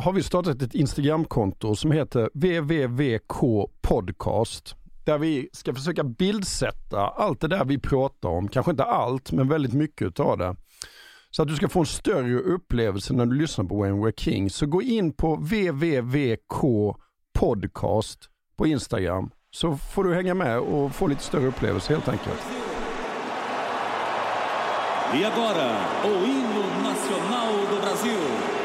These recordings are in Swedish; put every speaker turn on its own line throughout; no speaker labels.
har vi startat ett Instagramkonto som heter www.k podcast. Där vi ska försöka bildsätta allt det där vi pratar om. Kanske inte allt, men väldigt mycket av det. Så att du ska få en större upplevelse när du lyssnar på When We're King. Så gå in på www.k podcast på Instagram. Så får du hänga med och få lite större upplevelse helt enkelt.
E agora, o hino nacional do Brasil.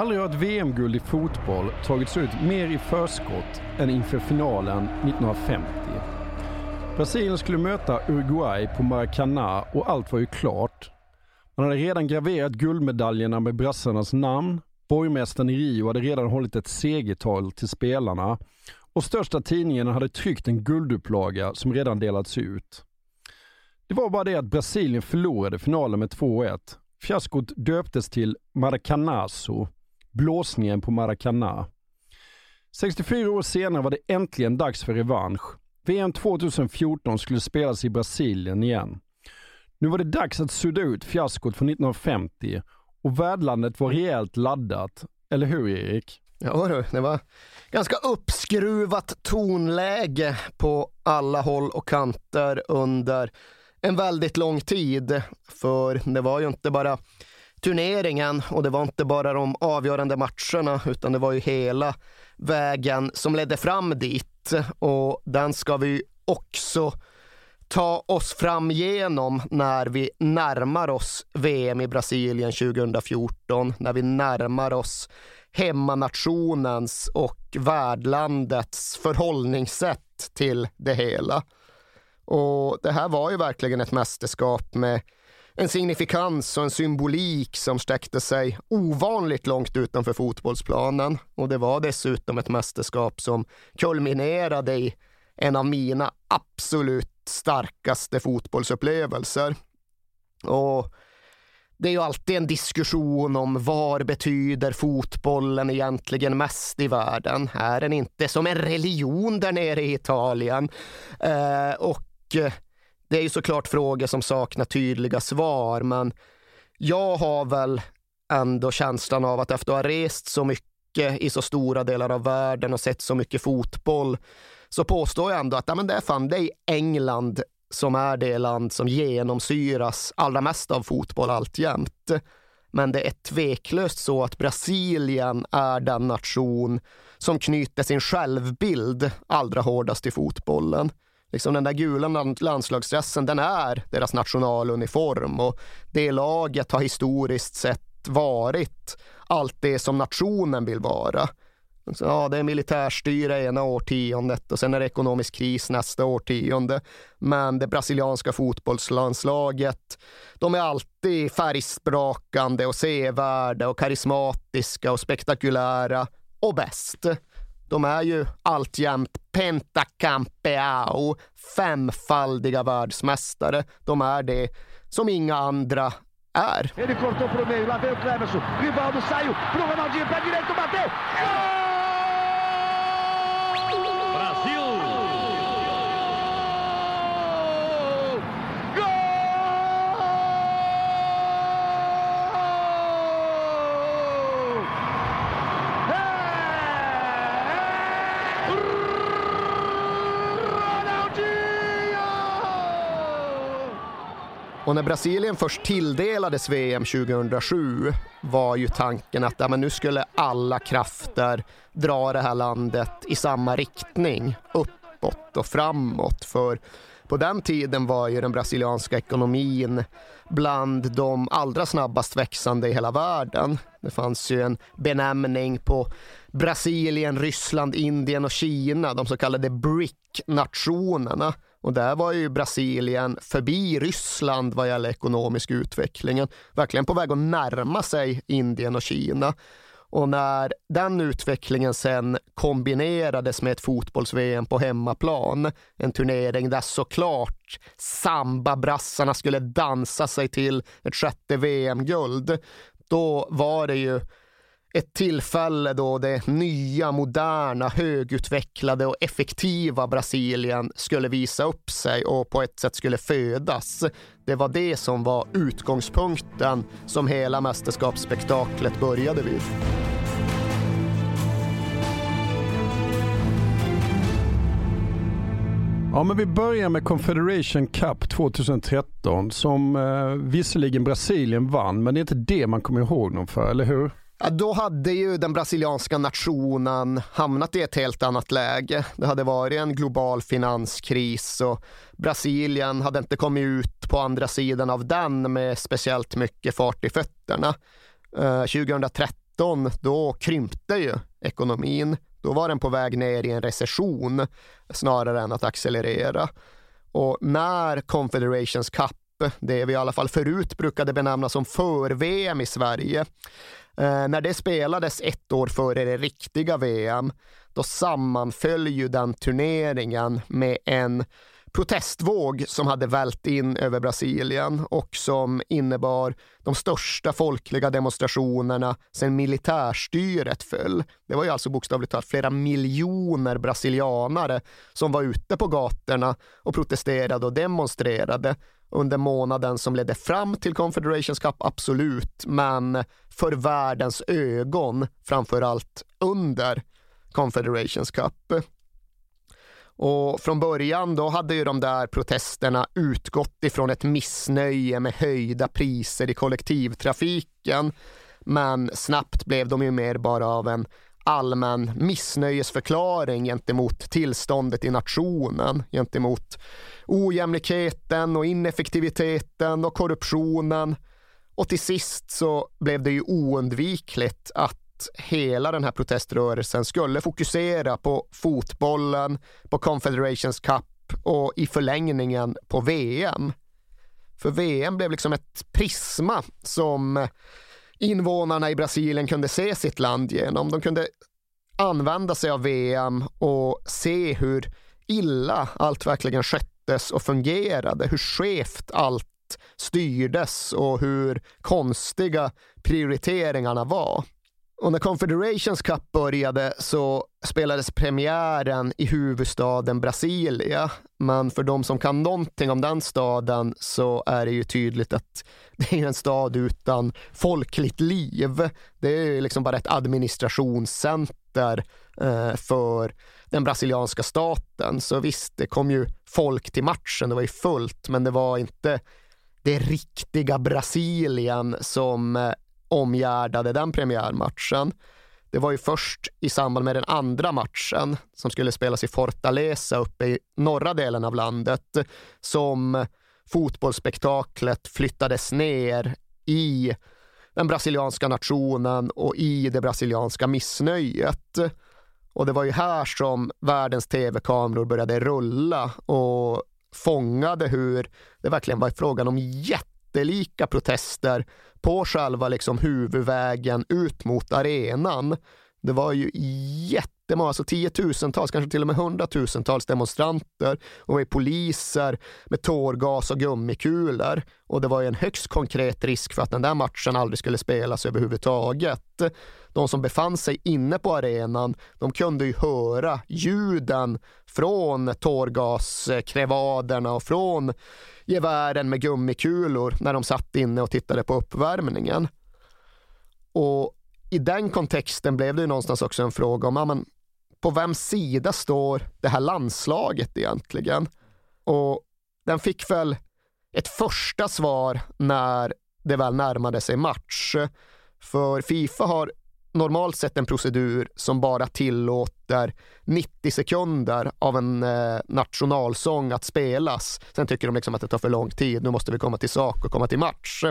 Aldrig har ett VM-guld i fotboll tagits ut mer i förskott än inför finalen 1950. Brasilien skulle möta Uruguay på Maracanã och allt var ju klart. Man hade redan graverat guldmedaljerna med brassarnas namn. Borgmästaren i Rio hade redan hållit ett segertal till spelarna och största tidningen hade tryckt en guldupplaga som redan delats ut. Det var bara det att Brasilien förlorade finalen med 2-1. Fiaskot döptes till Maracanazo, blåsningen på Maracanã. 64 år senare var det äntligen dags för revansch. VM 2014 skulle spelas i Brasilien igen. Nu var det dags att sudda ut fiaskot från 1950 och värdlandet var rejält laddat. Eller hur Erik?
Ja du, det var ganska uppskruvat tonläge på alla håll och kanter under en väldigt lång tid. För det var ju inte bara turneringen och det var inte bara de avgörande matcherna utan det var ju hela vägen som ledde fram dit och den ska vi också ta oss fram genom när vi närmar oss VM i Brasilien 2014, när vi närmar oss hemmanationens och värdlandets förhållningssätt till det hela. Och det här var ju verkligen ett mästerskap med en signifikans och en symbolik som sträckte sig ovanligt långt utanför fotbollsplanen. Och det var dessutom ett mästerskap som kulminerade i en av mina absolut starkaste fotbollsupplevelser. Och det är ju alltid en diskussion om var betyder fotbollen egentligen mest i världen? Är den inte som en religion där nere i Italien? Eh, och eh, det är ju såklart frågor som saknar tydliga svar, men jag har väl ändå känslan av att efter att ha rest så mycket i så stora delar av världen och sett så mycket fotboll så påstår jag ändå att ja, men det är fan det är England som är det land som genomsyras allra mest av fotboll alltjämt. Men det är tveklöst så att Brasilien är den nation som knyter sin självbild allra hårdast till fotbollen. Liksom den där gula landslagsdressen, den är deras nationaluniform och det laget har historiskt sett varit allt det som nationen vill vara. Så, ja, det är militärstyre ena årtiondet och sen är det ekonomisk kris nästa årtionde. Men det brasilianska fotbollslandslaget, de är alltid färgsprakande och sevärda och karismatiska och spektakulära och bäst. De är ju alltjämt pentacampeao, femfaldiga världsmästare. De är det som inga andra är.
Ele cortou pro meio, lá veio o Cleverson. Rivaldo saiu pro Ronaldinho, pé direito, bateu! Gol!
Och när Brasilien först tilldelades VM 2007 var ju tanken att ja, men nu skulle alla krafter dra det här landet i samma riktning, uppåt och framåt. För på den tiden var ju den brasilianska ekonomin bland de allra snabbast växande i hela världen. Det fanns ju en benämning på Brasilien, Ryssland, Indien och Kina, de så kallade BRIC-nationerna och där var ju Brasilien förbi Ryssland vad gäller ekonomisk utveckling, Verkligen på väg att närma sig Indien och Kina. Och när den utvecklingen sen kombinerades med ett fotbolls-VM på hemmaplan, en turnering där såklart sambabrassarna skulle dansa sig till ett sjätte VM-guld, då var det ju ett tillfälle då det nya, moderna, högutvecklade och effektiva Brasilien skulle visa upp sig och på ett sätt skulle födas. Det var det som var utgångspunkten som hela mästerskapsspektaklet började vid.
Ja, men vi börjar med Confederation Cup 2013 som eh, visserligen Brasilien vann, men det är inte det man kommer ihåg dem för, eller hur?
Ja, då hade ju den brasilianska nationen hamnat i ett helt annat läge. Det hade varit en global finanskris och Brasilien hade inte kommit ut på andra sidan av den med speciellt mycket fart i fötterna. Eh, 2013, då krympte ju ekonomin. Då var den på väg ner i en recession snarare än att accelerera. Och när Confederations Cup, det vi i alla fall förut brukade benämna som för-VM i Sverige, Eh, när det spelades ett år före det riktiga VM, då sammanföll ju den turneringen med en protestvåg som hade vält in över Brasilien och som innebar de största folkliga demonstrationerna sedan militärstyret föll. Det var ju alltså bokstavligt talat flera miljoner brasilianare som var ute på gatorna och protesterade och demonstrerade under månaden som ledde fram till Confederations Cup, absolut, men för världens ögon framför allt under Confederations Cup. Och från början då hade ju de där protesterna utgått ifrån ett missnöje med höjda priser i kollektivtrafiken. Men snabbt blev de ju mer bara av en allmän missnöjesförklaring gentemot tillståndet i nationen, gentemot ojämlikheten och ineffektiviteten och korruptionen. Och till sist så blev det ju oundvikligt att hela den här proteströrelsen skulle fokusera på fotbollen, på Confederations Cup och i förlängningen på VM. För VM blev liksom ett prisma som invånarna i Brasilien kunde se sitt land genom. De kunde använda sig av VM och se hur illa allt verkligen sköttes och fungerade, hur skevt allt styrdes och hur konstiga prioriteringarna var. Och när Confederations Cup började så spelades premiären i huvudstaden Brasilia. Men för de som kan någonting om den staden så är det ju tydligt att det är en stad utan folkligt liv. Det är liksom bara ett administrationscenter eh, för den brasilianska staten. Så visst, det kom ju folk till matchen, det var ju fullt, men det var inte det riktiga Brasilien som eh, omgärdade den premiärmatchen. Det var ju först i samband med den andra matchen som skulle spelas i Fortaleza uppe i norra delen av landet som fotbollsspektaklet flyttades ner i den brasilianska nationen och i det brasilianska missnöjet. Och det var ju här som världens tv-kameror började rulla och fångade hur det verkligen var frågan om jättelika protester på själva liksom huvudvägen ut mot arenan. Det var ju jättemånga, alltså tiotusentals, kanske till och med hundratusentals demonstranter och var poliser med tårgas och gummikulor. Och det var ju en högst konkret risk för att den där matchen aldrig skulle spelas överhuvudtaget. De som befann sig inne på arenan, de kunde ju höra ljuden från tårgaskrevaderna och från gevären med gummikulor när de satt inne och tittade på uppvärmningen. Och i den kontexten blev det ju någonstans också en fråga om, ja, men, på vems sida står det här landslaget egentligen? Och den fick väl ett första svar när det väl närmade sig match. För Fifa har normalt sett en procedur som bara tillåter 90 sekunder av en eh, nationalsång att spelas. Sen tycker de liksom att det tar för lång tid. Nu måste vi komma till sak och komma till match.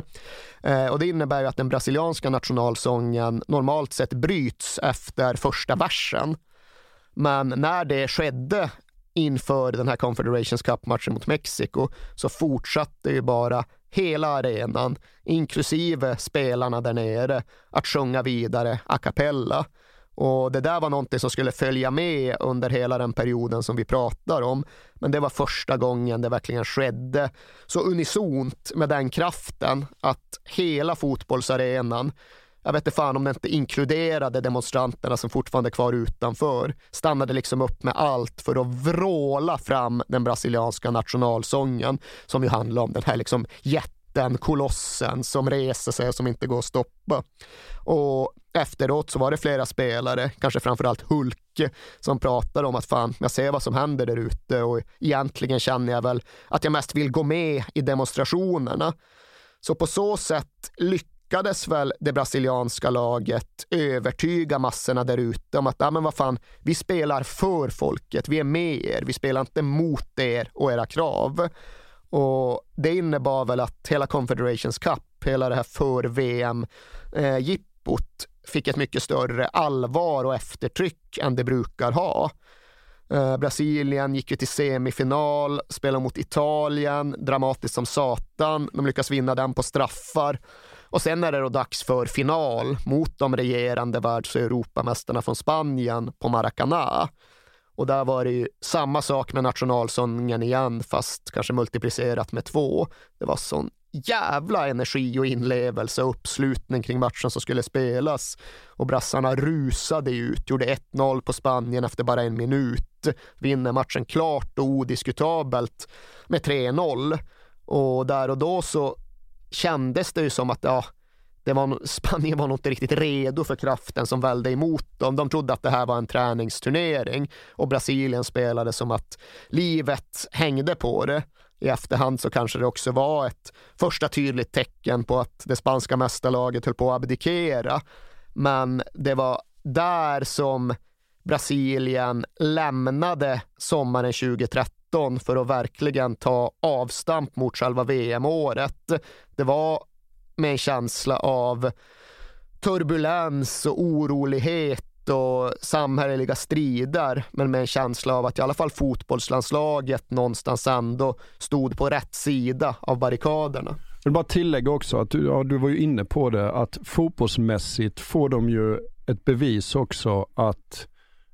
Eh, och det innebär ju att den brasilianska nationalsången normalt sett bryts efter första versen. Men när det skedde inför den här Confederations Cup-matchen mot Mexiko så fortsatte ju bara hela arenan, inklusive spelarna där nere, att sjunga vidare a cappella. Och det där var någonting som skulle följa med under hela den perioden som vi pratar om. Men det var första gången det verkligen skedde så unisont med den kraften att hela fotbollsarenan jag vet inte fan om det inte inkluderade demonstranterna som fortfarande är kvar utanför, stannade liksom upp med allt för att vråla fram den brasilianska nationalsången som ju handlar om den här liksom jätten, kolossen som reser sig och som inte går att stoppa. Och efteråt så var det flera spelare, kanske framförallt Hulk, som pratade om att fan, jag ser vad som händer där ute och egentligen känner jag väl att jag mest vill gå med i demonstrationerna. Så på så sätt lyckades lyckades väl det brasilianska laget övertyga massorna där ute om att ja, men vad fan, vi spelar för folket, vi är med er, vi spelar inte mot er och era krav. Och Det innebar väl att hela Confederations Cup, hela det här för-VM-jippot eh, fick ett mycket större allvar och eftertryck än det brukar ha. Eh, Brasilien gick ju till semifinal, spelade mot Italien, dramatiskt som satan. De lyckas vinna den på straffar. Och sen är det då dags för final mot de regerande världs och Europamästarna från Spanien på Maracana. Och där var det ju samma sak med nationalsången igen, fast kanske multiplicerat med två. Det var sån jävla energi och inlevelse och uppslutning kring matchen som skulle spelas. Och brassarna rusade ut, gjorde 1-0 på Spanien efter bara en minut. Vinner matchen klart och odiskutabelt med 3-0. Och där och då så kändes det ju som att ja, det var, Spanien var nog inte riktigt redo för kraften som välde emot dem. De trodde att det här var en träningsturnering och Brasilien spelade som att livet hängde på det. I efterhand så kanske det också var ett första tydligt tecken på att det spanska mästarlaget höll på att abdikera. Men det var där som Brasilien lämnade sommaren 2013 2019 för att verkligen ta avstamp mot själva VM-året. Det var med en känsla av turbulens och orolighet och samhälleliga strider, men med en känsla av att i alla fall fotbollslandslaget någonstans ändå stod på rätt sida av barrikaderna.
Jag vill bara tillägga också att du, ja, du var ju inne på det, att fotbollsmässigt får de ju ett bevis också att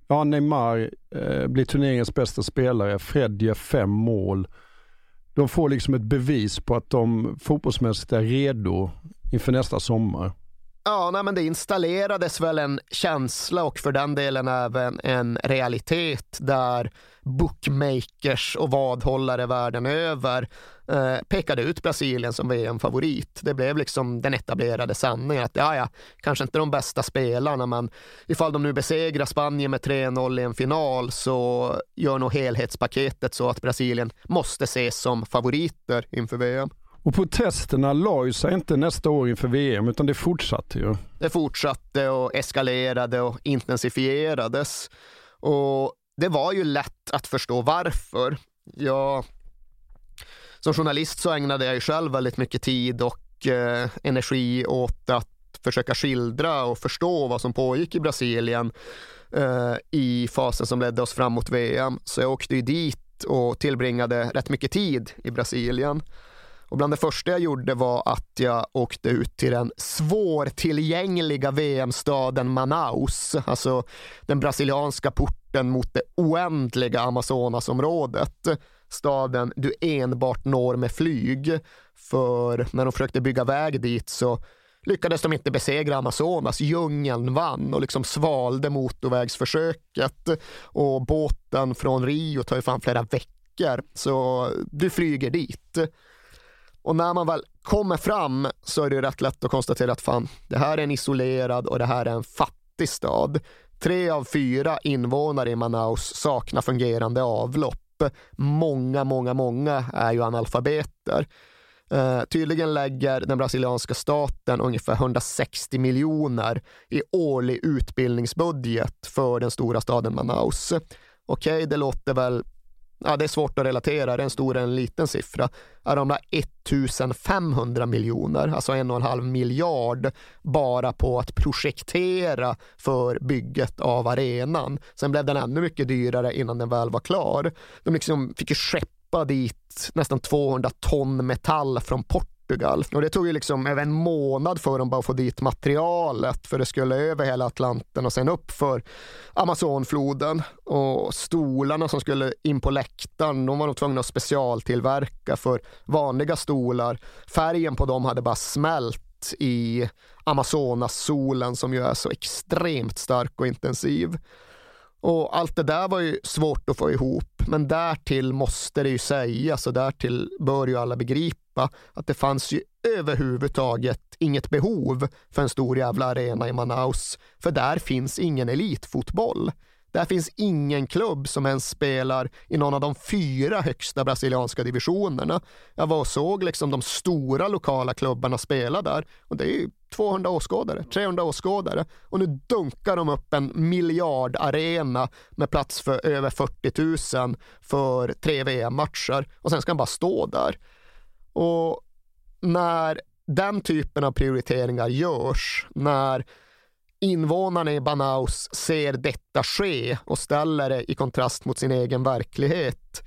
ja, Neymar eh, blir turneringens bästa spelare, Fred gör fem mål. De får liksom ett bevis på att de fotbollsmässigt är redo inför nästa sommar.
Ja, nej, men det installerades väl en känsla och för den delen även en realitet där bookmakers och vadhållare världen över eh, pekade ut Brasilien som VM-favorit. Det blev liksom den etablerade sanningen att ja, ja, kanske inte de bästa spelarna, men ifall de nu besegrar Spanien med 3-0 i en final så gör nog helhetspaketet så att Brasilien måste ses som favoriter inför VM.
Och protesterna la ju sig inte nästa år inför VM utan det fortsatte ju.
Det fortsatte och eskalerade och intensifierades. Och det var ju lätt att förstå varför. Jag, som journalist så ägnade jag ju själv väldigt mycket tid och eh, energi åt att försöka skildra och förstå vad som pågick i Brasilien eh, i fasen som ledde oss fram mot VM. Så jag åkte ju dit och tillbringade rätt mycket tid i Brasilien. Och bland det första jag gjorde var att jag åkte ut till den svårtillgängliga VM-staden Manaus, alltså den brasilianska porten mot det oändliga Amazonasområdet. Staden du enbart når med flyg, för när de försökte bygga väg dit så lyckades de inte besegra Amazonas. Djungeln vann och liksom svalde motorvägsförsöket och båten från Rio tar ju fan flera veckor, så du flyger dit. Och när man väl kommer fram så är det rätt lätt att konstatera att fan, det här är en isolerad och det här är en fattig stad. Tre av fyra invånare i Manaus saknar fungerande avlopp. Många, många, många är ju analfabeter. Uh, tydligen lägger den brasilianska staten ungefär 160 miljoner i årlig utbildningsbudget för den stora staden Manaus. Okej, okay, det låter väl ja, det är svårt att relatera, är det en stor eller en liten siffra? Är de där 1500 miljoner, alltså en och en halv miljard, bara på att projektera för bygget av arenan. Sen blev den ännu mycket dyrare innan den väl var klar. De liksom fick ju skeppa dit nästan 200 ton metall från Portugal Portugal. Och det tog ju liksom över en månad för dem bara att få dit materialet för det skulle över hela Atlanten och sen upp för Amazonfloden. Och stolarna som skulle in på läktaren, de var nog tvungna att specialtillverka för vanliga stolar. Färgen på dem hade bara smält i Amazonas-solen som ju är så extremt stark och intensiv. Och allt det där var ju svårt att få ihop, men därtill måste det ju sägas och därtill bör ju alla begripa att det fanns ju överhuvudtaget inget behov för en stor jävla arena i Manaus, för där finns ingen elitfotboll. Där finns ingen klubb som ens spelar i någon av de fyra högsta brasilianska divisionerna. Jag var och såg liksom de stora lokala klubbarna spela där och det är ju 200 åskådare, 300 åskådare och nu dunkar de upp en miljardarena med plats för över 40 000 för tre VM-matcher och sen ska han bara stå där. Och när den typen av prioriteringar görs, när invånarna i Banaus ser detta ske och ställer det i kontrast mot sin egen verklighet,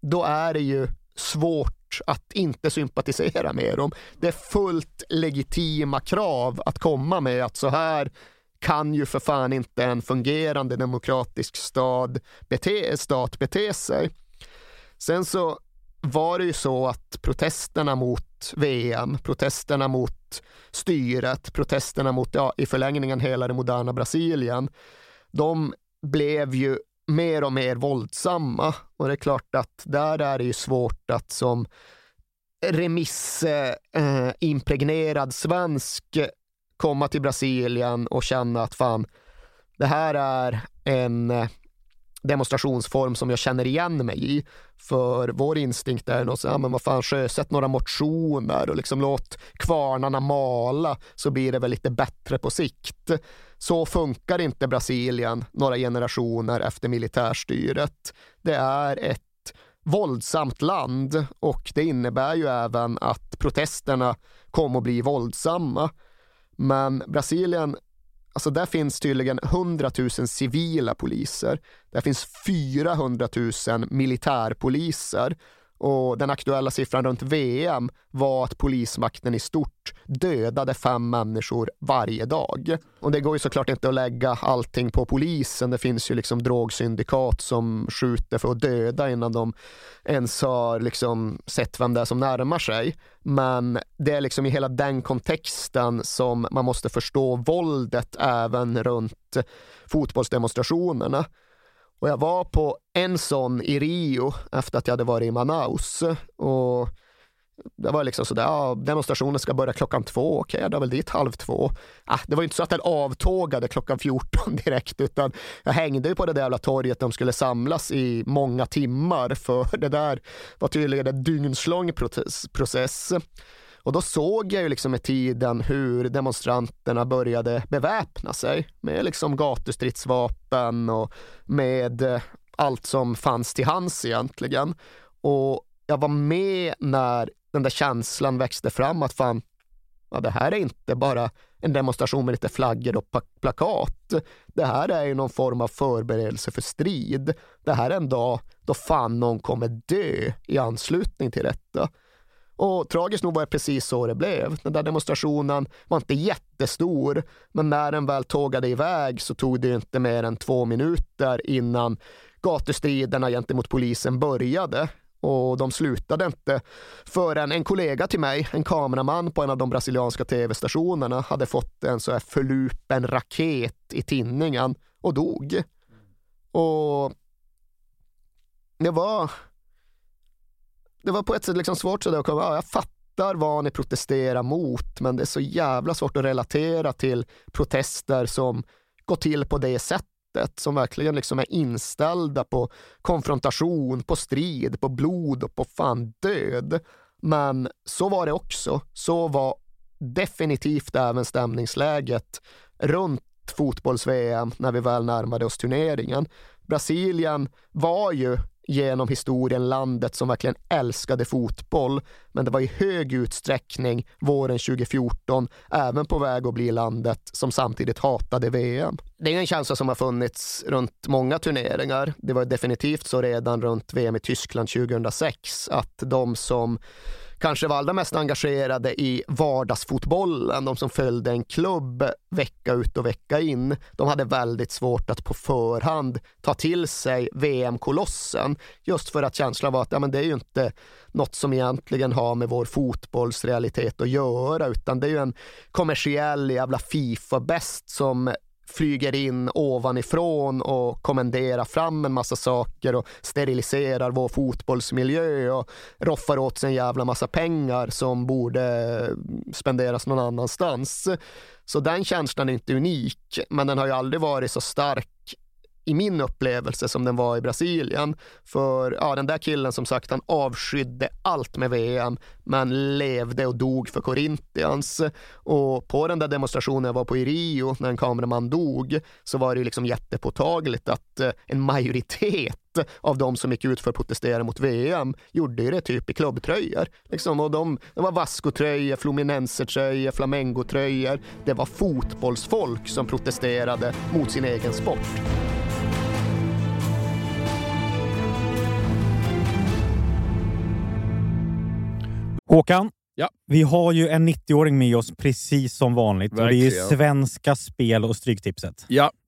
då är det ju svårt att inte sympatisera med dem. Det är fullt legitima krav att komma med att så här kan ju för fan inte en fungerande demokratisk stad bete, stat bete sig. Sen så var det ju så att protesterna mot VM, protesterna mot styret, protesterna mot, ja, i förlängningen hela det moderna Brasilien, de blev ju mer och mer våldsamma. Och det är klart att där är det ju svårt att som remissimpregnerad eh, svensk komma till Brasilien och känna att fan, det här är en eh, demonstrationsform som jag känner igen mig i. För vår instinkt är nog så, ja, men vad fan, sjösätt några motioner och liksom låt kvarnarna mala så blir det väl lite bättre på sikt. Så funkar inte Brasilien några generationer efter militärstyret. Det är ett våldsamt land och det innebär ju även att protesterna kommer att bli våldsamma. Men Brasilien Alltså där finns tydligen 100 000 civila poliser. Där finns 400 000 militärpoliser. Och den aktuella siffran runt VM var att polismakten i stort dödade fem människor varje dag. Och det går ju såklart inte att lägga allting på polisen. Det finns ju liksom drogsyndikat som skjuter för att döda innan de ens har liksom sett vem det är som närmar sig. Men det är liksom i hela den kontexten som man måste förstå våldet även runt fotbollsdemonstrationerna. Och jag var på en sån i Rio efter att jag hade varit i Manaus. Och det var liksom sådär, ja, demonstrationen ska börja klockan två, okej, okay, jag är väl dit halv två. Ah, det var inte så att den avtågade klockan 14 direkt, utan jag hängde ju på det där jävla torget de skulle samlas i många timmar, för det där var tydligen en dygnslång process. Och då såg jag ju liksom med tiden hur demonstranterna började beväpna sig med liksom gatustridsvapen och med eh, allt som fanns till hands egentligen. Och jag var med när den där känslan växte fram att fan, ja, det här är inte bara en demonstration med lite flaggor och plakat. Det här är ju någon form av förberedelse för strid. Det här är en dag då fan någon kommer dö i anslutning till detta. Och tragiskt nog var det precis så det blev. Den där demonstrationen var inte jättestor, men när den väl tågade iväg så tog det inte mer än två minuter innan gatustriderna gentemot polisen började. Och de slutade inte förrän en kollega till mig, en kameraman på en av de brasilianska tv-stationerna, hade fått en så här förlupen raket i tinningen och dog. Och det var det var på ett sätt liksom svårt sådär att komma, ja, jag fattar vad ni protesterar mot, men det är så jävla svårt att relatera till protester som går till på det sättet, som verkligen liksom är inställda på konfrontation, på strid, på blod och på fan död. Men så var det också. Så var definitivt även stämningsläget runt fotbolls-VM när vi väl närmade oss turneringen. Brasilien var ju genom historien landet som verkligen älskade fotboll, men det var i hög utsträckning våren 2014 även på väg att bli landet som samtidigt hatade VM. Det är en känsla som har funnits runt många turneringar. Det var definitivt så redan runt VM i Tyskland 2006 att de som kanske var allra mest engagerade i vardagsfotbollen, de som följde en klubb vecka ut och vecka in, de hade väldigt svårt att på förhand ta till sig VM-kolossen. Just för att känslan var att ja, men det är ju inte något som egentligen har med vår fotbollsrealitet att göra, utan det är ju en kommersiell jävla Fifa-bäst som flyger in ovanifrån och kommenderar fram en massa saker och steriliserar vår fotbollsmiljö och roffar åt sig en jävla massa pengar som borde spenderas någon annanstans. Så den känslan är inte unik, men den har ju aldrig varit så stark i min upplevelse som den var i Brasilien. För ja, den där killen som sagt, han avskydde allt med VM, men levde och dog för Corinthians. Och på den där demonstrationen jag var på i Rio, när en kameraman dog, så var det ju liksom jättepåtagligt att eh, en majoritet av de som gick ut för att protestera mot VM gjorde det typ i klubbtröjor. Liksom, och de, det var Vasco-tröjor, Fluminense-tröjor, Flamengo-tröjor. Det var fotbollsfolk som protesterade mot sin egen sport.
Håkan,
ja.
vi har ju en 90-åring med oss precis som vanligt.
Verkligen.
Och det är ju Svenska Spel och Stryktipset.
Ja,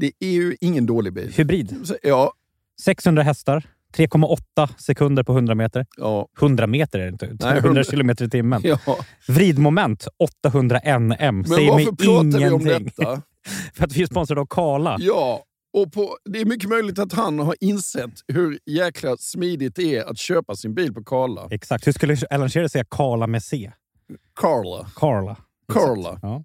Det är ju ingen dålig bil.
Hybrid.
Så, Ja,
600 hästar. 3,8 sekunder på 100 meter.
ja,
100 meter är det inte. 100
100
kilometer i timmen.
ja.
Vridmoment 800 NM.
Men
Säger
varför pratar vi om detta?
För att vi är sponsrade av Karla.
Ja, och på, det är mycket möjligt att han har insett hur jäkla smidigt det är att köpa sin bil på Karla.
Exakt. Hur skulle Alan Shearer säga Karla med C?
Karla.
Karla.
Karla.
Ja.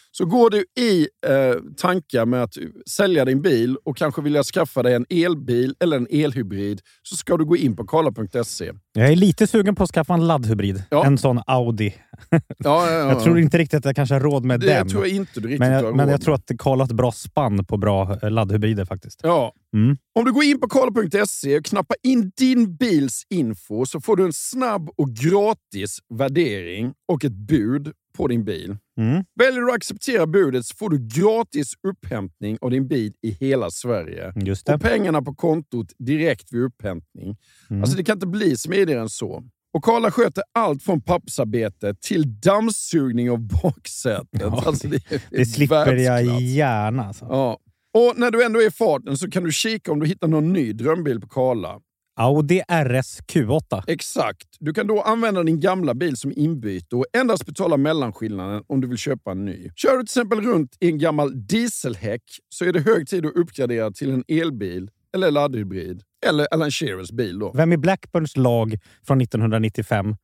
Så går du i eh, tankar med att sälja din bil och kanske vilja skaffa dig en elbil eller en elhybrid så ska du gå in på karla.se.
Jag är lite sugen på att skaffa en laddhybrid.
Ja.
En sån Audi.
Ja, ja, ja.
Jag tror inte riktigt att jag kanske har råd med
det
den.
tror jag inte du riktigt
men
har
jag, men jag tror att Karla har ett bra spann på bra eh, laddhybrider faktiskt.
Ja.
Mm.
Om du går in på karla.se och knappar in din bils info så får du en snabb och gratis värdering och ett bud på din bil.
Mm.
Väljer du att acceptera budet så får du gratis upphämtning av din bil i hela Sverige.
Just det.
Och pengarna på kontot direkt vid upphämtning.
Mm.
Alltså det kan inte bli smidigare än så. Och Karla sköter allt från pappersarbete till dammsugning av baksätet.
Ja,
alltså det,
Det slipper jag
världsklass.
gärna. Alltså.
Ja. Och när du ändå är i farten så kan du kika om du hittar någon ny drömbil på Karla.
Audi RS Q8.
Exakt. Du kan då använda din gamla bil som inbyte och endast betala mellanskillnaden om du vill köpa en ny. Kör du till exempel runt i en gammal dieselhäck så är det hög tid att uppgradera till en elbil eller laddhybrid. Eller Alan Shearers bil då.
Vem i Blackburns lag från 1995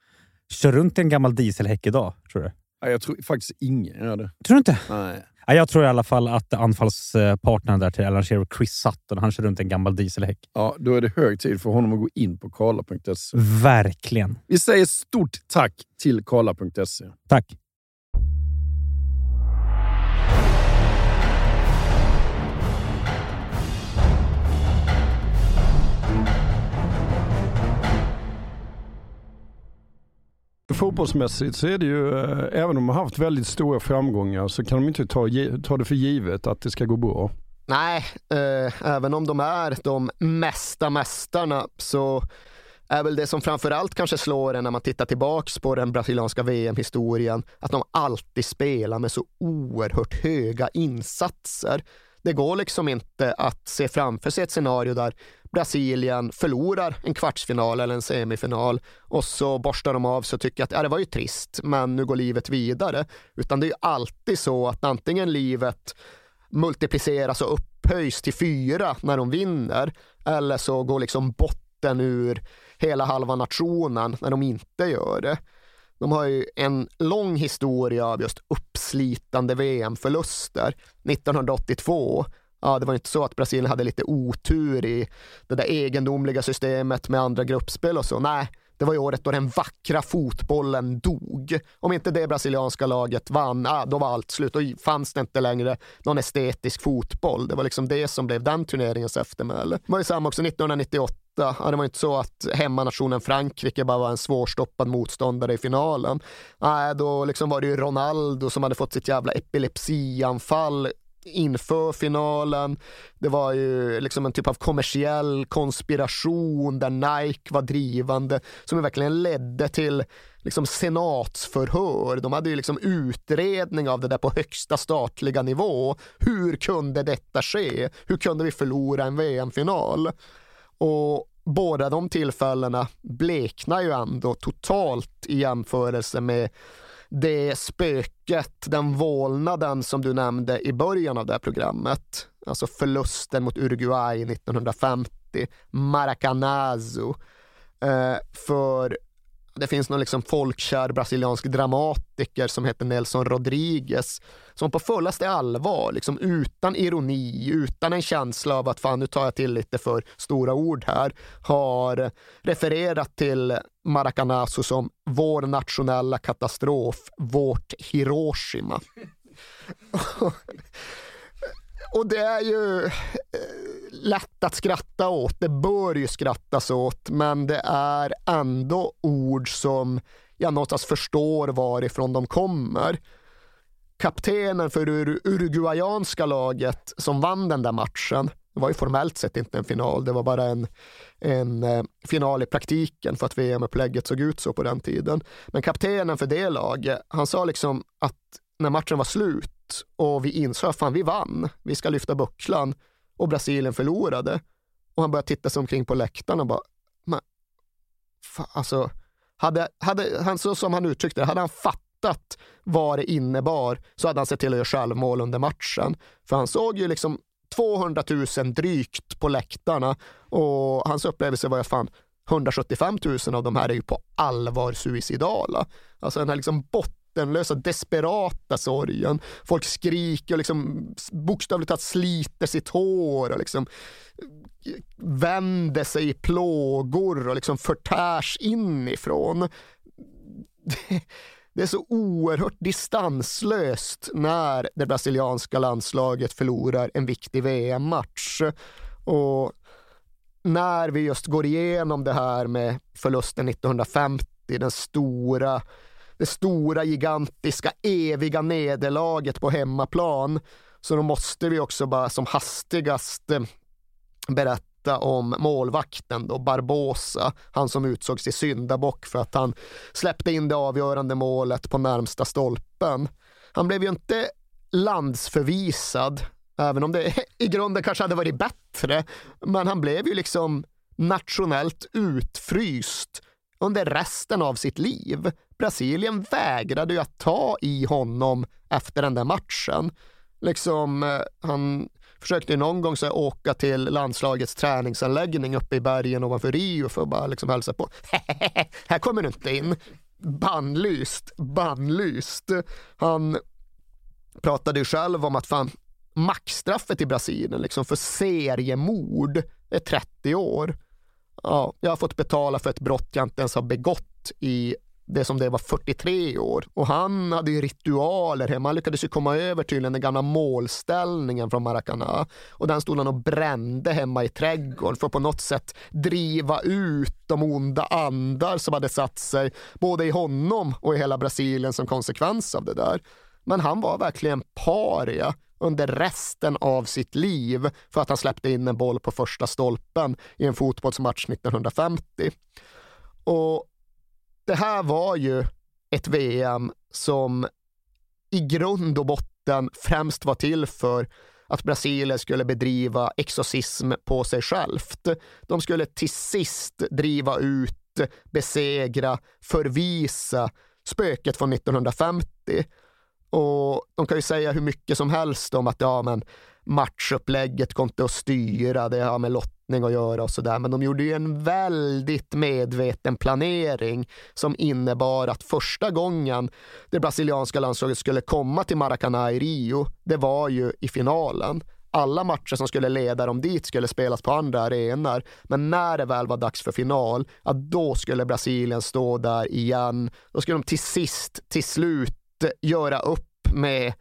kör runt i en gammal dieselhäck idag, tror du?
Jag tror faktiskt ingen gör det.
Tror du inte?
Nej.
Ja, jag tror i alla fall att anfallspartnern där till Alan Shearer, Chris Sutton, han kör runt en gammal dieselhäck.
Ja, då är det hög tid för honom att gå in på karla.se.
Verkligen.
Vi säger stort tack till karla.se.
Tack.
Fotbollsmässigt så är det ju, eh, även om de har haft väldigt stora framgångar så kan de inte ta, ta det för givet att det ska gå bra.
Nej, eh, även om de är de mesta mästarna så är väl det som framförallt kanske slår en när man tittar tillbaks på den brasilianska VM-historien, att de alltid spelar med så oerhört höga insatser. Det går liksom inte att se framför sig ett scenario där Brasilien förlorar en kvartsfinal eller en semifinal och så borstar de av sig och tycker att ja, det var ju trist, men nu går livet vidare. Utan det är ju alltid så att antingen livet multipliceras och upphöjs till fyra när de vinner eller så går liksom botten ur hela halva nationen när de inte gör det. De har ju en lång historia av just uppslitande VM-förluster. 1982, ja det var inte så att Brasilien hade lite otur i det där egendomliga systemet med andra gruppspel och så. Nej, det var ju året då den vackra fotbollen dog. Om inte det brasilianska laget vann, ja då var allt slut. Då fanns det inte längre någon estetisk fotboll. Det var liksom det som blev den turneringens eftermäle. Det var ju samma också 1998. Ja, det var inte så att hemmanationen Frankrike bara var en svårstoppad motståndare i finalen. Nej, då liksom var det ju Ronaldo som hade fått sitt jävla epilepsianfall inför finalen. Det var ju liksom en typ av kommersiell konspiration där Nike var drivande som ju verkligen ledde till liksom senatsförhör. De hade ju liksom utredning av det där på högsta statliga nivå. Hur kunde detta ske? Hur kunde vi förlora en VM-final? Och båda de tillfällena bleknar ju ändå totalt i jämförelse med det spöket, den vålnaden som du nämnde i början av det här programmet. Alltså förlusten mot Uruguay 1950, Maracanazo. Eh, för det finns någon liksom folkkär brasiliansk dramatiker som heter Nelson Rodriguez som på fullaste allvar, liksom utan ironi, utan en känsla av att fan nu tar jag till lite för stora ord här, har refererat till Maracanazo som vår nationella katastrof, vårt Hiroshima. Och det är ju eh, lätt att skratta åt, det bör ju skrattas åt, men det är ändå ord som jag någonstans förstår varifrån de kommer. Kaptenen för det uruguayanska laget som vann den där matchen, det var ju formellt sett inte en final, det var bara en, en eh, final i praktiken för att VM-upplägget såg ut så på den tiden. Men kaptenen för det laget, han sa liksom att när matchen var slut och vi insåg att vi vann, vi ska lyfta bucklan och Brasilien förlorade. Och han började titta sig omkring på läktaren och bara, men, fa, alltså, hade, hade han, så som han uttryckte det, hade han fattat vad det innebar så hade han sett till att göra självmål under matchen. För han såg ju liksom 200 000 drygt på läktarna och hans upplevelse var ju fan 175 000 av de här är ju på allvar suicidala. Alltså den här liksom bot bottenlösa, desperata sorgen. Folk skriker och liksom bokstavligt talat sliter sitt hår och liksom eh, vänder sig i plågor och liksom förtärs inifrån. Det är så oerhört distanslöst när det brasilianska landslaget förlorar en viktig VM-match. Och när vi just går igenom det här med förlusten 1950, den stora det stora, gigantiska, eviga nederlaget på hemmaplan. Så då måste vi också bara som hastigast eh, berätta om målvakten då, Barbosa, han som utsågs till syndabock för att han släppte in det avgörande målet på närmsta stolpen. Han blev ju inte landsförvisad, även om det i grunden kanske hade varit bättre, men han blev ju liksom nationellt utfryst under resten av sitt liv. Brasilien vägrade ju att ta i honom efter den där matchen. Liksom, eh, han försökte ju någon gång så åka till landslagets träningsanläggning uppe i bergen ovanför Rio för att bara liksom hälsa på. här kommer du inte in. Bannlyst, bannlyst. Han pratade ju själv om att fan, maxstraffet i Brasilien liksom för seriemord är 30 år. Ja, jag har fått betala för ett brott jag inte ens har begått i det som det var 43 år. Och han hade ju ritualer hemma. Han lyckades ju komma över tydligen den gamla målställningen från Maracana. Och den stod han och brände hemma i trädgården för att på något sätt driva ut de onda andar som hade satt sig både i honom och i hela Brasilien som konsekvens av det där. Men han var verkligen paria under resten av sitt liv för att han släppte in en boll på första stolpen i en fotbollsmatch 1950. Och det här var ju ett VM som i grund och botten främst var till för att Brasilien skulle bedriva exorcism på sig självt. De skulle till sist driva ut, besegra, förvisa spöket från 1950. Och de kan ju säga hur mycket som helst om att ja, men matchupplägget kom inte att styra, det har med lottning att göra och sådär. Men de gjorde ju en väldigt medveten planering som innebar att första gången det brasilianska landslaget skulle komma till Maracanã i Rio, det var ju i finalen. Alla matcher som skulle leda dem dit skulle spelas på andra arenor. Men när det väl var dags för final, ja, då skulle Brasilien stå där igen. Då skulle de till sist, till slut, göra upp med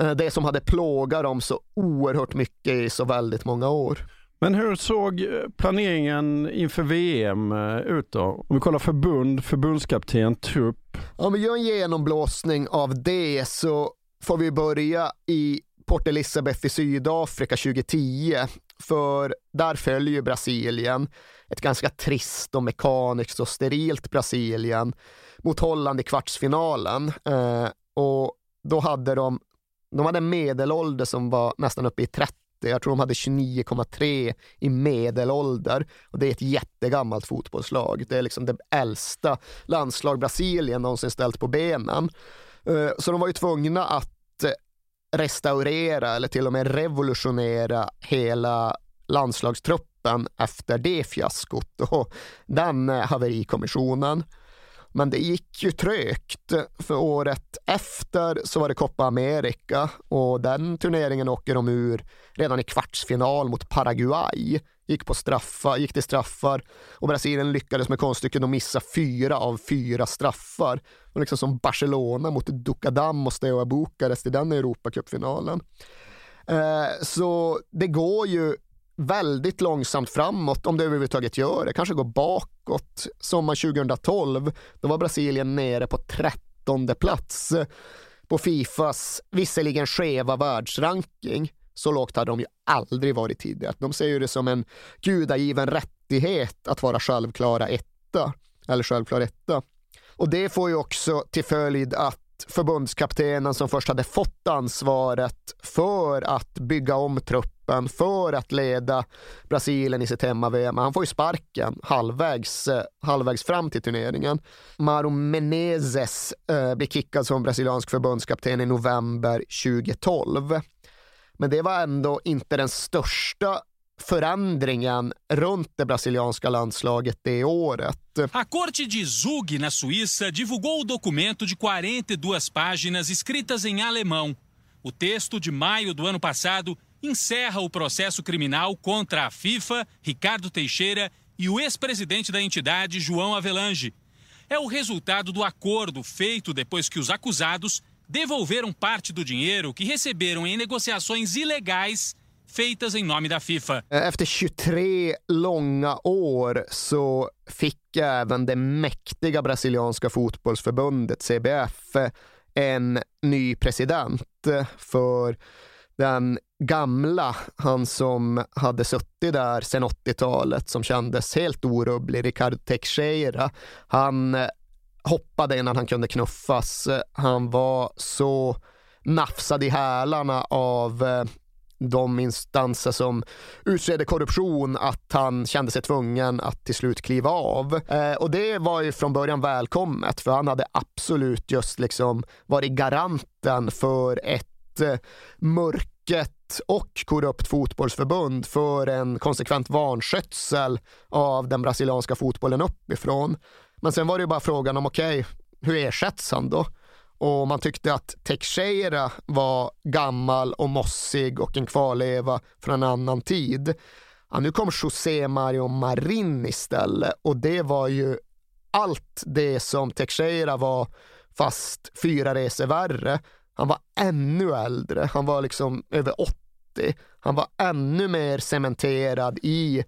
Eh, det som hade plågat dem så oerhört mycket i så väldigt många år.
Men hur såg eh, planeringen inför VM eh, ut då? Om vi kollar förbund, förbundskapten, trupp.
Om vi gör en genomblåsning av det så får vi börja i Port Elizabeth i Sydafrika 2010. För där följer Brasilien ett ganska trist och mekaniskt och sterilt Brasilien mot Holland i kvartsfinalen. Eh, och då hade de de hade en medelålder som var nästan uppe i 30. Jag tror de hade 29,3 i medelålder. Och det är ett jättegammalt fotbollslag. Det är liksom det äldsta landslag Brasilien någonsin ställt på benen. Eh, så de var ju tvungna att eh, restaurera eller till och med revolutionera hela landslagstruppen efter det fiaskot och den eh, haverikommissionen. Men det gick ju trögt, för året efter så var det Copa America och den turneringen åker de ur redan i kvartsfinal mot Paraguay. Gick, på straffar, gick till straffar och Brasilien lyckades med konststycket att missa fyra av fyra straffar. Och liksom som Barcelona mot Dukadam och Steaua Bukarest i den Europacupfinalen. Eh, så det går ju väldigt långsamt framåt om det överhuvudtaget gör det. Kanske går bakåt. Sommaren 2012, då var Brasilien nere på trettonde plats på Fifas visserligen skeva världsranking. Så lågt hade de ju aldrig varit tidigare. De ser ju det som en gudagiven rättighet att vara självklara etta. Eller självklar etta. Och det får ju också till följd att förbundskaptenen som först hade fått ansvaret för att bygga om truppen, för att leda Brasilien i sitt hemma-VM. Han får ju sparken halvvägs, eh, halvvägs fram till turneringen. Mauro Menezes eh, blir kickad som brasiliansk förbundskapten i november 2012. Men det var ändå inte den största förändringen runt det brasilianska landslaget det året.
A corte de Zug, na Suíça, divulgou o documento de 42 páginas escritas em alemão. O texto, de maio do ano passado, encerra o processo criminal contra a FIFA, Ricardo Teixeira e o ex-presidente da entidade, João Avelange. É o resultado do acordo feito depois que os acusados devolveram parte do dinheiro que receberam em negociações ilegais feitas em nome da FIFA.
Eh, efter 23 långa år så fick även det mäktiga brasilianska fotbollsförbundet CBF en ny president eh, för den gamla, han som hade suttit där sedan 80-talet, som kändes helt orubblig, Ricardo Teixeira, han eh, hoppade innan han kunde knuffas. Han var så nafsad i hälarna av de instanser som utredde korruption att han kände sig tvungen att till slut kliva av. Eh, och det var ju från början välkommet för han hade absolut just liksom varit garanten för ett eh, mörket och korrupt fotbollsförbund för en konsekvent vanskötsel av den brasilianska fotbollen uppifrån. Men sen var det ju bara frågan om okej, okay, hur ersätts han då? Och man tyckte att Teixeira var gammal och mossig och en kvarleva från en annan tid. Ja, nu kom José Mario Marin istället och det var ju allt det som Teixeira var fast fyra resor värre. Han var ännu äldre, han var liksom över 80. Han var ännu mer cementerad i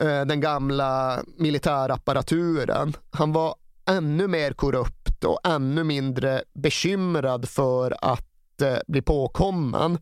eh, den gamla militärapparaturen. Han var ännu mer korrupt och ännu mindre bekymrad för att eh, bli påkommen.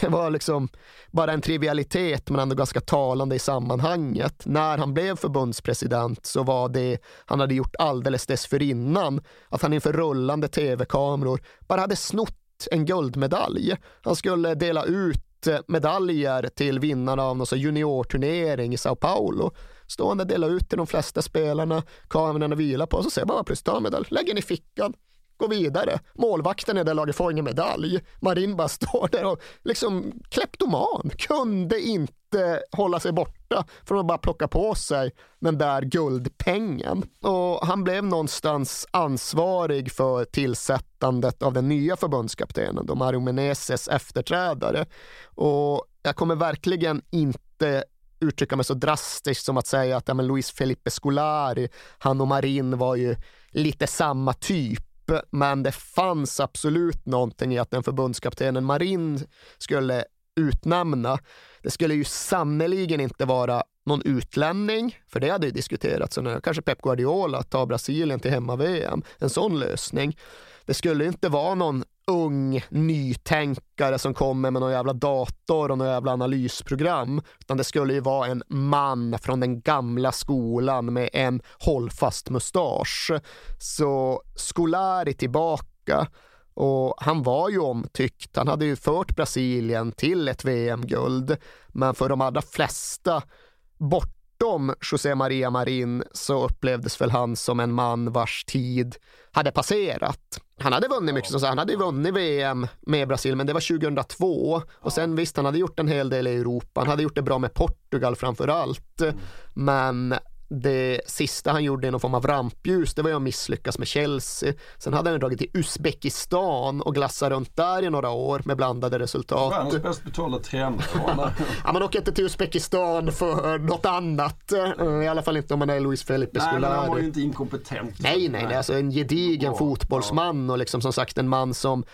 Det var liksom bara en trivialitet men ändå ganska talande i sammanhanget. När han blev förbundspresident så var det han hade gjort alldeles dessförinnan att han inför rullande tv-kameror bara hade snott en guldmedalj. Han skulle dela ut eh, medaljer till vinnarna av någon juniorturnering i Sao Paulo stående, dela ut till de flesta spelarna, kamerorna vilar på, och så ser man plötsligt, ta medalj, lägger den i fickan, gå vidare. Målvakten i det laget får ingen medalj. Marin bara står där och liksom kleptoman, kunde inte hålla sig borta från att bara plocka på sig den där guldpengen. Och han blev någonstans ansvarig för tillsättandet av den nya förbundskaptenen, då Mario Menezes efterträdare. Och jag kommer verkligen inte uttrycka mig så drastiskt som att säga att ja, men Luis Felipe Scolari, han och Marin var ju lite samma typ. Men det fanns absolut någonting i att den förbundskaptenen Marin skulle utnämna, det skulle ju sannerligen inte vara någon utlänning, för det hade ju diskuterats, kanske Pep Guardiola tar Brasilien till hemma-VM, en sån lösning. Det skulle inte vara någon ung nytänkare som kommer med någon jävla dator och någon jävla analysprogram. Utan det skulle ju vara en man från den gamla skolan med en hållfast mustasch. Så Scolari tillbaka och han var ju omtyckt. Han hade ju fört Brasilien till ett VM-guld. Men för de allra flesta bort bortom José Maria Marin så upplevdes väl han som en man vars tid hade passerat. Han hade vunnit mycket, som han hade vunnit VM med Brasilien, men det var 2002. Och sen visst, han hade gjort en hel del i Europa. Han hade gjort det bra med Portugal framför allt. Men det sista han gjorde i någon form av rampljus, det var ju att misslyckas med Chelsea. Sen hade han dragit till Uzbekistan och glassat runt där i några år med blandade resultat.
Världens bäst betalda tränare.
ja, man åker inte till Uzbekistan för något annat. I alla fall inte om man är Luis Felipe
Nej,
Scolari.
men han var ju inte inkompetent.
Nej, nej, nej. Alltså en gedigen fotbollsman och liksom som sagt en man som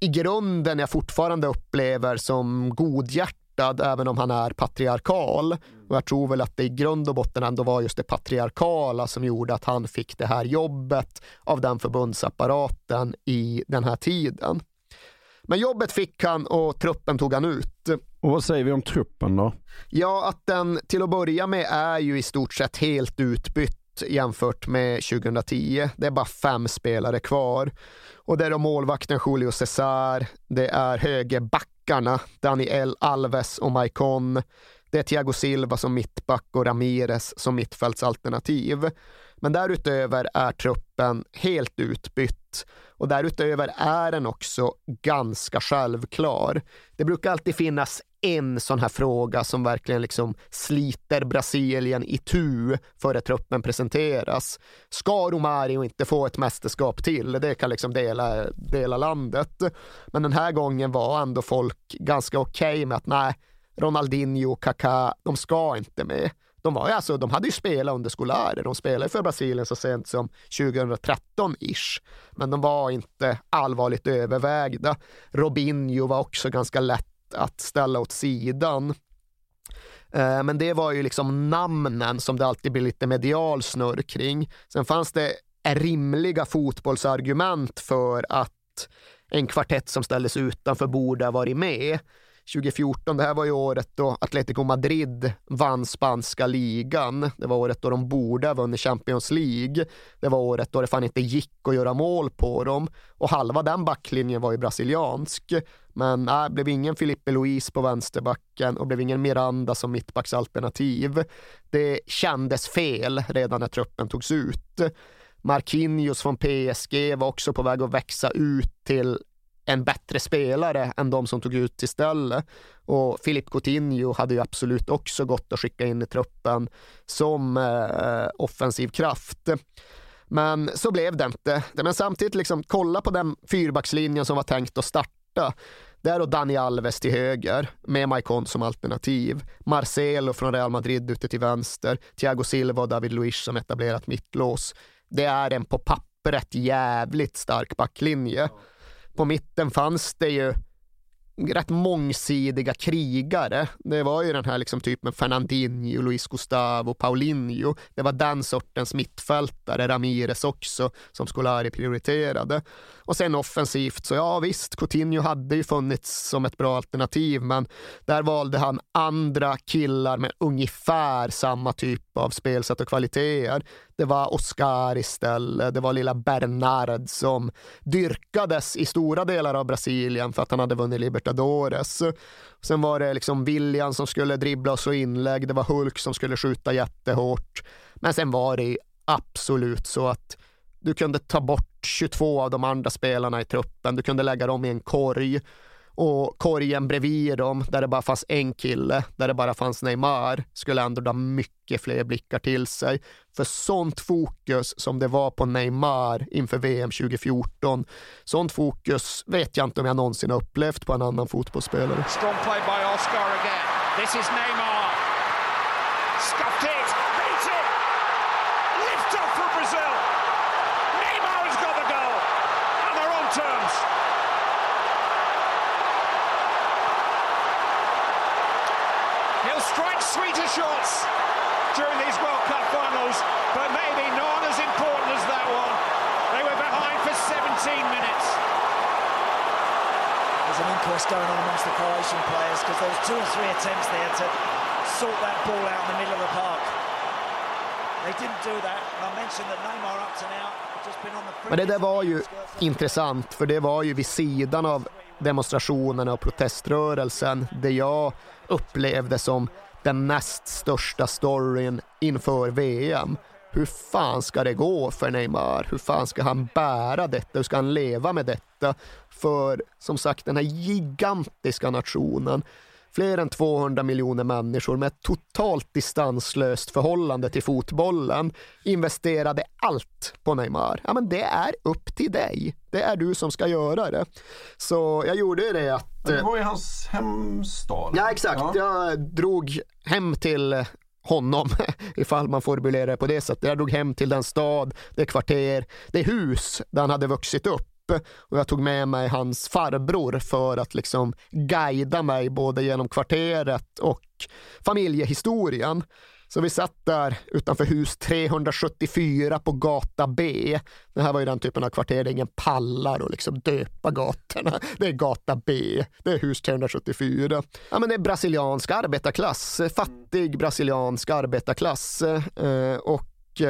i grunden jag fortfarande upplever som godhjärtad även om han är patriarkal. Och jag tror väl att det i grund och botten ändå var just det patriarkala som gjorde att han fick det här jobbet av den förbundsapparaten i den här tiden. Men jobbet fick han och truppen tog han ut.
Och vad säger vi om truppen då?
Ja, att den till att börja med är ju i stort sett helt utbytt jämfört med 2010. Det är bara fem spelare kvar. Och det är då målvakten Julio Cesar, det är högerbackarna Daniel Alves och Maicon. Det är Thiago Silva som mittback och Ramirez som mittfältsalternativ. Men därutöver är truppen helt utbytt och därutöver är den också ganska självklar. Det brukar alltid finnas en sån här fråga som verkligen liksom sliter Brasilien i tu före truppen presenteras. Ska Romario inte få ett mästerskap till? Det kan liksom dela, dela landet. Men den här gången var ändå folk ganska okej okay med att nej, Ronaldinho och Kaká, de ska inte med. De, var ju alltså, de hade ju spelat under Scolari, de spelade för Brasilien så sent som 2013-ish. Men de var inte allvarligt övervägda. Robinho var också ganska lätt att ställa åt sidan. Eh, men det var ju liksom namnen som det alltid blir lite medial snurr kring. Sen fanns det rimliga fotbollsargument för att en kvartett som ställdes utanför borde ha varit med. 2014, det här var ju året då Atletico Madrid vann spanska ligan. Det var året då de borde ha vunnit Champions League. Det var året då det fan inte gick att göra mål på dem. Och halva den backlinjen var ju brasiliansk. Men nej, blev ingen Filipe Luis på vänsterbacken och blev ingen Miranda som mittbacksalternativ. Det kändes fel redan när truppen togs ut. Marquinhos från PSG var också på väg att växa ut till en bättre spelare än de som tog ut istället. Och Filip Coutinho hade ju absolut också gått att skicka in i truppen som eh, offensiv kraft. Men så blev det inte. Men samtidigt, liksom, kolla på den fyrbackslinjen som var tänkt att starta. Där och Dani Alves till höger med Maicon som alternativ. Marcelo från Real Madrid ute till vänster. Thiago Silva och David Luiz som etablerat mittlås. Det är en på pappret jävligt stark backlinje. På mitten fanns det ju rätt mångsidiga krigare. Det var ju den här liksom typen Fernandinho, Luis Gustavo, Paulinho. Det var den sortens mittfältare, Ramirez också, som Scolari prioriterade. Och sen offensivt, så ja visst, Coutinho hade ju funnits som ett bra alternativ, men där valde han andra killar med ungefär samma typ av spelsätt och kvaliteter. Det var Oscar istället, det var lilla Bernard som dyrkades i stora delar av Brasilien för att han hade vunnit Libertadores. Sen var det liksom William som skulle dribbla och så inlägg, det var Hulk som skulle skjuta jättehårt. Men sen var det absolut så att du kunde ta bort 22 av de andra spelarna i truppen, du kunde lägga dem i en korg och korgen bredvid dem, där det bara fanns en kille, där det bara fanns Neymar, skulle ändå dra mycket fler blickar till sig. För sånt fokus som det var på Neymar inför VM 2014, sånt fokus vet jag inte om jag någonsin har upplevt på en annan fotbollsspelare.
Strong play by Oscar again. This is Neymar. Scuffed it. Beat it. Lift off for Brazil. Strike sweeter shots during these World Cup finals, but maybe not as important as that one. They were behind for 17 minutes.
There's an inquest going on amongst the Croatian players because there was two or three attempts there to sort that ball out in the middle of the park. They didn't do that. And I mentioned that Neymar up to now had just been on the
Men det där var ju intressant, för det var ju vid sidan av demonstrationerna och proteströrelsen det jag upplevde som den näst största storyn inför VM. Hur fan ska det gå för Neymar? Hur fan ska han bära detta? Hur ska han leva med detta? För som sagt, den här gigantiska nationen fler än 200 miljoner människor med ett totalt distanslöst förhållande till fotbollen investerade allt på Neymar. Ja, men det är upp till dig. Det är du som ska göra det. Så jag gjorde det att...
Det var i hans hemstad.
Ja, exakt. Ja. Jag drog hem till honom, ifall man formulerar det på det sättet. Jag drog hem till den stad, det kvarter, det hus där han hade vuxit upp och jag tog med mig hans farbror för att liksom guida mig både genom kvarteret och familjehistorien. Så vi satt där utanför hus 374 på gata B. Det här var ju den typen av kvarter där ingen pallar och liksom döpa gatorna. Det är gata B, det är hus 374. Ja, men det är brasiliansk arbetarklass, fattig brasiliansk arbetarklass. Eh, och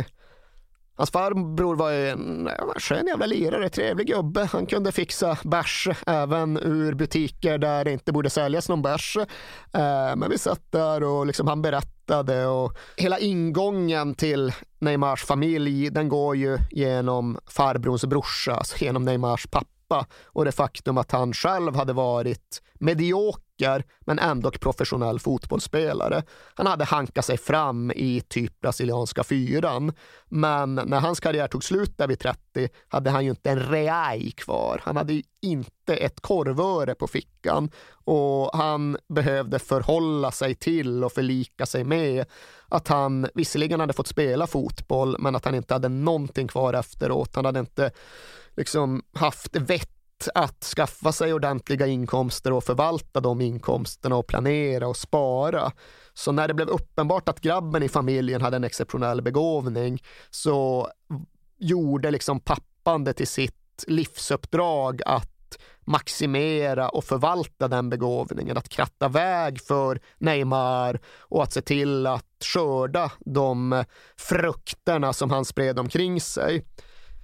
Hans farbror var en skön jävla lirare, trevlig gubbe. Han kunde fixa bärs även ur butiker där det inte borde säljas någon bärs. Eh, men vi satt där och liksom han berättade och hela ingången till Neymars familj, den går ju genom farbrorns brorsa, alltså genom Neymars pappa och det faktum att han själv hade varit medioker backar, men ändå professionell fotbollsspelare. Han hade hankat sig fram i typ brasilianska fyran, men när hans karriär tog slut där vid 30 hade han ju inte en reaj kvar. Han hade ju inte ett korvöre på fickan och han behövde förhålla sig till och förlika sig med att han visserligen hade fått spela fotboll, men att han inte hade någonting kvar efteråt. Han hade inte liksom haft vett att skaffa sig ordentliga inkomster och förvalta de inkomsterna och planera och spara. Så när det blev uppenbart att grabben i familjen hade en exceptionell begåvning så gjorde liksom pappan det till sitt livsuppdrag att maximera och förvalta den begåvningen, att kratta väg för Neymar och att se till att skörda de frukterna som han spred omkring sig.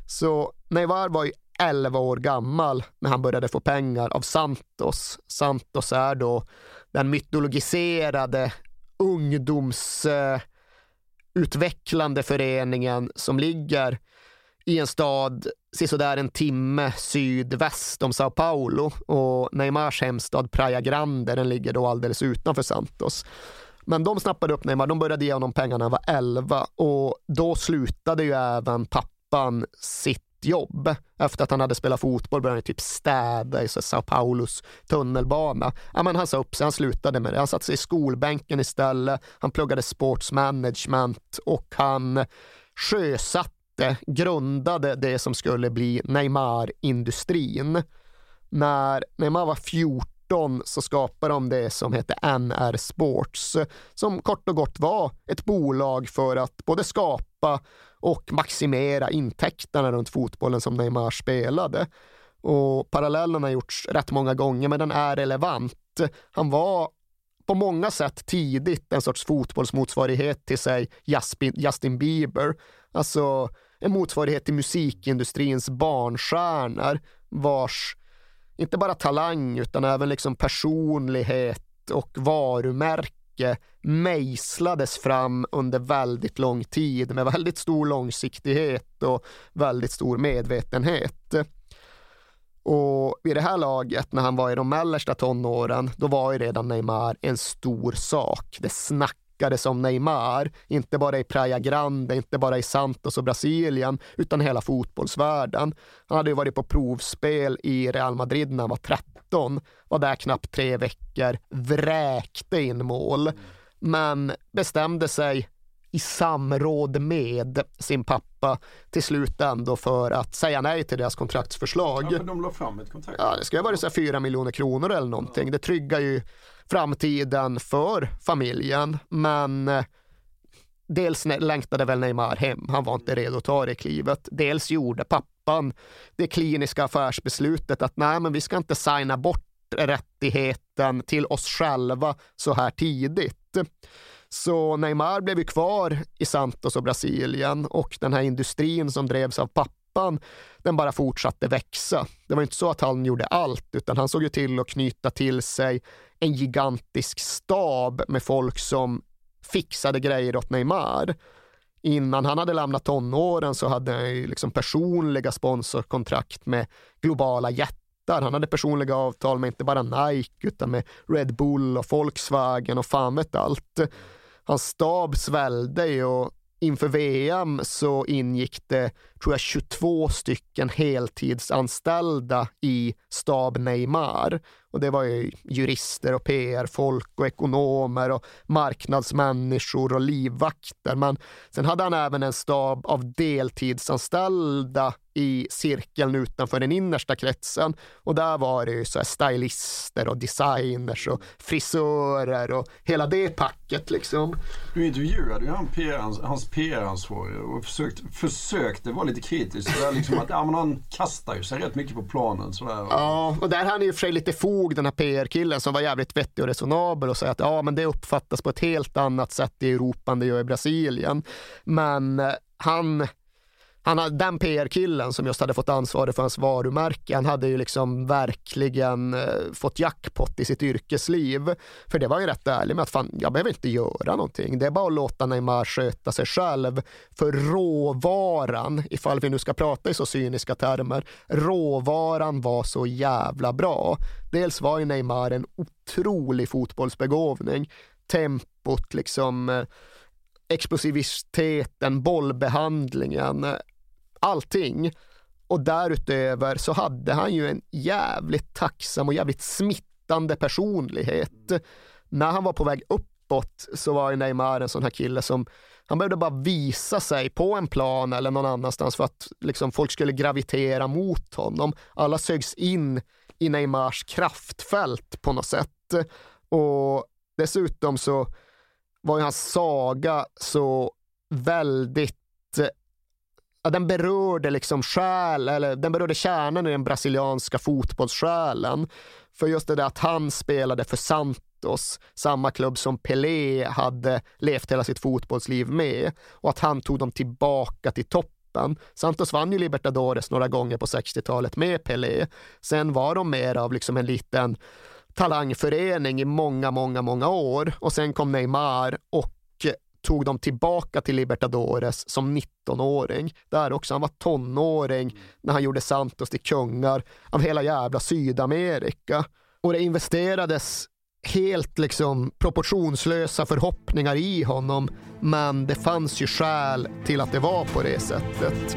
Så Neymar var ju 11 år gammal när han började få pengar av Santos. Santos är då den mytologiserade ungdomsutvecklande föreningen som ligger i en stad sisådär en timme sydväst om Sao Paulo och Neymars hemstad Praia Grande den ligger då alldeles utanför Santos. Men de snappade upp Neymar, de började ge honom pengarna när han var 11 och då slutade ju även pappan sitt jobb. Efter att han hade spelat fotboll började han typ städa i Sao Paulos tunnelbana. Ja, men han sa upp sig, han slutade med det. Han satte sig i skolbänken istället. Han pluggade sportsmanagement och han sjösatte, grundade det som skulle bli Neymar-industrin. När Neymar var 14 så skapade de det som hette NR Sports, som kort och gott var ett bolag för att både skapa och maximera intäkterna runt fotbollen som Neymar spelade. Och parallellen har gjorts rätt många gånger, men den är relevant. Han var på många sätt tidigt en sorts fotbollsmotsvarighet till sig Justin Bieber. Alltså en motsvarighet till musikindustrins barnstjärnor vars inte bara talang utan även liksom personlighet och varumärke mycket mejslades fram under väldigt lång tid med väldigt stor långsiktighet och väldigt stor medvetenhet. Och vid det här laget, när han var i de mellersta tonåren, då var ju redan Neymar en stor sak. Det snackades om Neymar, inte bara i Praia Grande, inte bara i Santos och Brasilien, utan hela fotbollsvärlden. Han hade ju varit på provspel i Real Madrid när han var 13 13, var där knappt tre veckor, vräkte in mål, men bestämde sig i samråd med sin pappa till slut ändå för att säga nej till deras kontraktsförslag.
Ja, de la fram ett kontrakt.
Ja, det ska ju vara så 4 miljoner kronor eller någonting. Det tryggar ju framtiden för familjen, men eh, dels längtade väl Neymar hem. Han var inte redo att ta det klivet. Dels gjorde pappa pappan det kliniska affärsbeslutet att nej, men vi ska inte signa bort rättigheten till oss själva så här tidigt. Så Neymar blev ju kvar i Santos och Brasilien och den här industrin som drevs av pappan, den bara fortsatte växa. Det var inte så att han gjorde allt, utan han såg ju till att knyta till sig en gigantisk stab med folk som fixade grejer åt Neymar innan han hade lämnat tonåren så hade han ju liksom personliga sponsorkontrakt med globala jättar jättar. Han hade personliga avtal med inte bara Nike utan med Red Bull och Volkswagen och fan vet allt. Hans stab svällde ju och inför VM så ingick det, tror jag, 22 stycken heltidsanställda i stab Neymar. Och det var ju jurister och PR-folk och ekonomer och marknadsmänniskor och livvakter. Men sen hade han även en stab av deltidsanställda i cirkeln utanför den innersta kretsen. Och där var det ju så stylister och designers och frisörer och hela det packet liksom.
Du intervjuade ju han PR, hans PR-ansvarige och försökte, försökte vara lite kritisk. Så där liksom att, ja, men han kastar ju sig rätt mycket på planen. Sådär.
Ja, och där han är ju för sig lite fog den här PR-killen som var jävligt vettig och resonabel och säger att ja, men det uppfattas på ett helt annat sätt i Europa än det gör i Brasilien. Men eh, han hade, den PR-killen som just hade fått ansvaret för hans varumärke, han hade ju liksom verkligen eh, fått jackpot i sitt yrkesliv. För det var ju rätt ärlig med att fan, jag behöver inte göra någonting. Det är bara att låta Neymar sköta sig själv. För råvaran, ifall vi nu ska prata i så cyniska termer, råvaran var så jävla bra. Dels var ju Neymar en otrolig fotbollsbegåvning. Tempot, liksom eh, explosiviteten, bollbehandlingen, allting. Och därutöver så hade han ju en jävligt tacksam och jävligt smittande personlighet. När han var på väg uppåt så var ju Neymar en sån här kille som han behövde bara visa sig på en plan eller någon annanstans för att liksom, folk skulle gravitera mot honom. Alla sögs in i Neymars kraftfält på något sätt. Och dessutom så var ju hans saga så väldigt ja, den berörde liksom själ, eller den berörde kärnan i den brasilianska fotbollssjälen. För just det där att han spelade för Santos, samma klubb som Pelé hade levt hela sitt fotbollsliv med och att han tog dem tillbaka till toppen. Santos vann ju Libertadores några gånger på 60-talet med Pelé. Sen var de mer av liksom en liten talangförening i många, många, många år och sen kom Neymar och tog dem tillbaka till Libertadores som 19-åring. Där också, han var tonåring när han gjorde Santos till kungar av hela jävla Sydamerika. Och det investerades helt liksom proportionslösa förhoppningar i honom, men det fanns ju skäl till att det var på det sättet.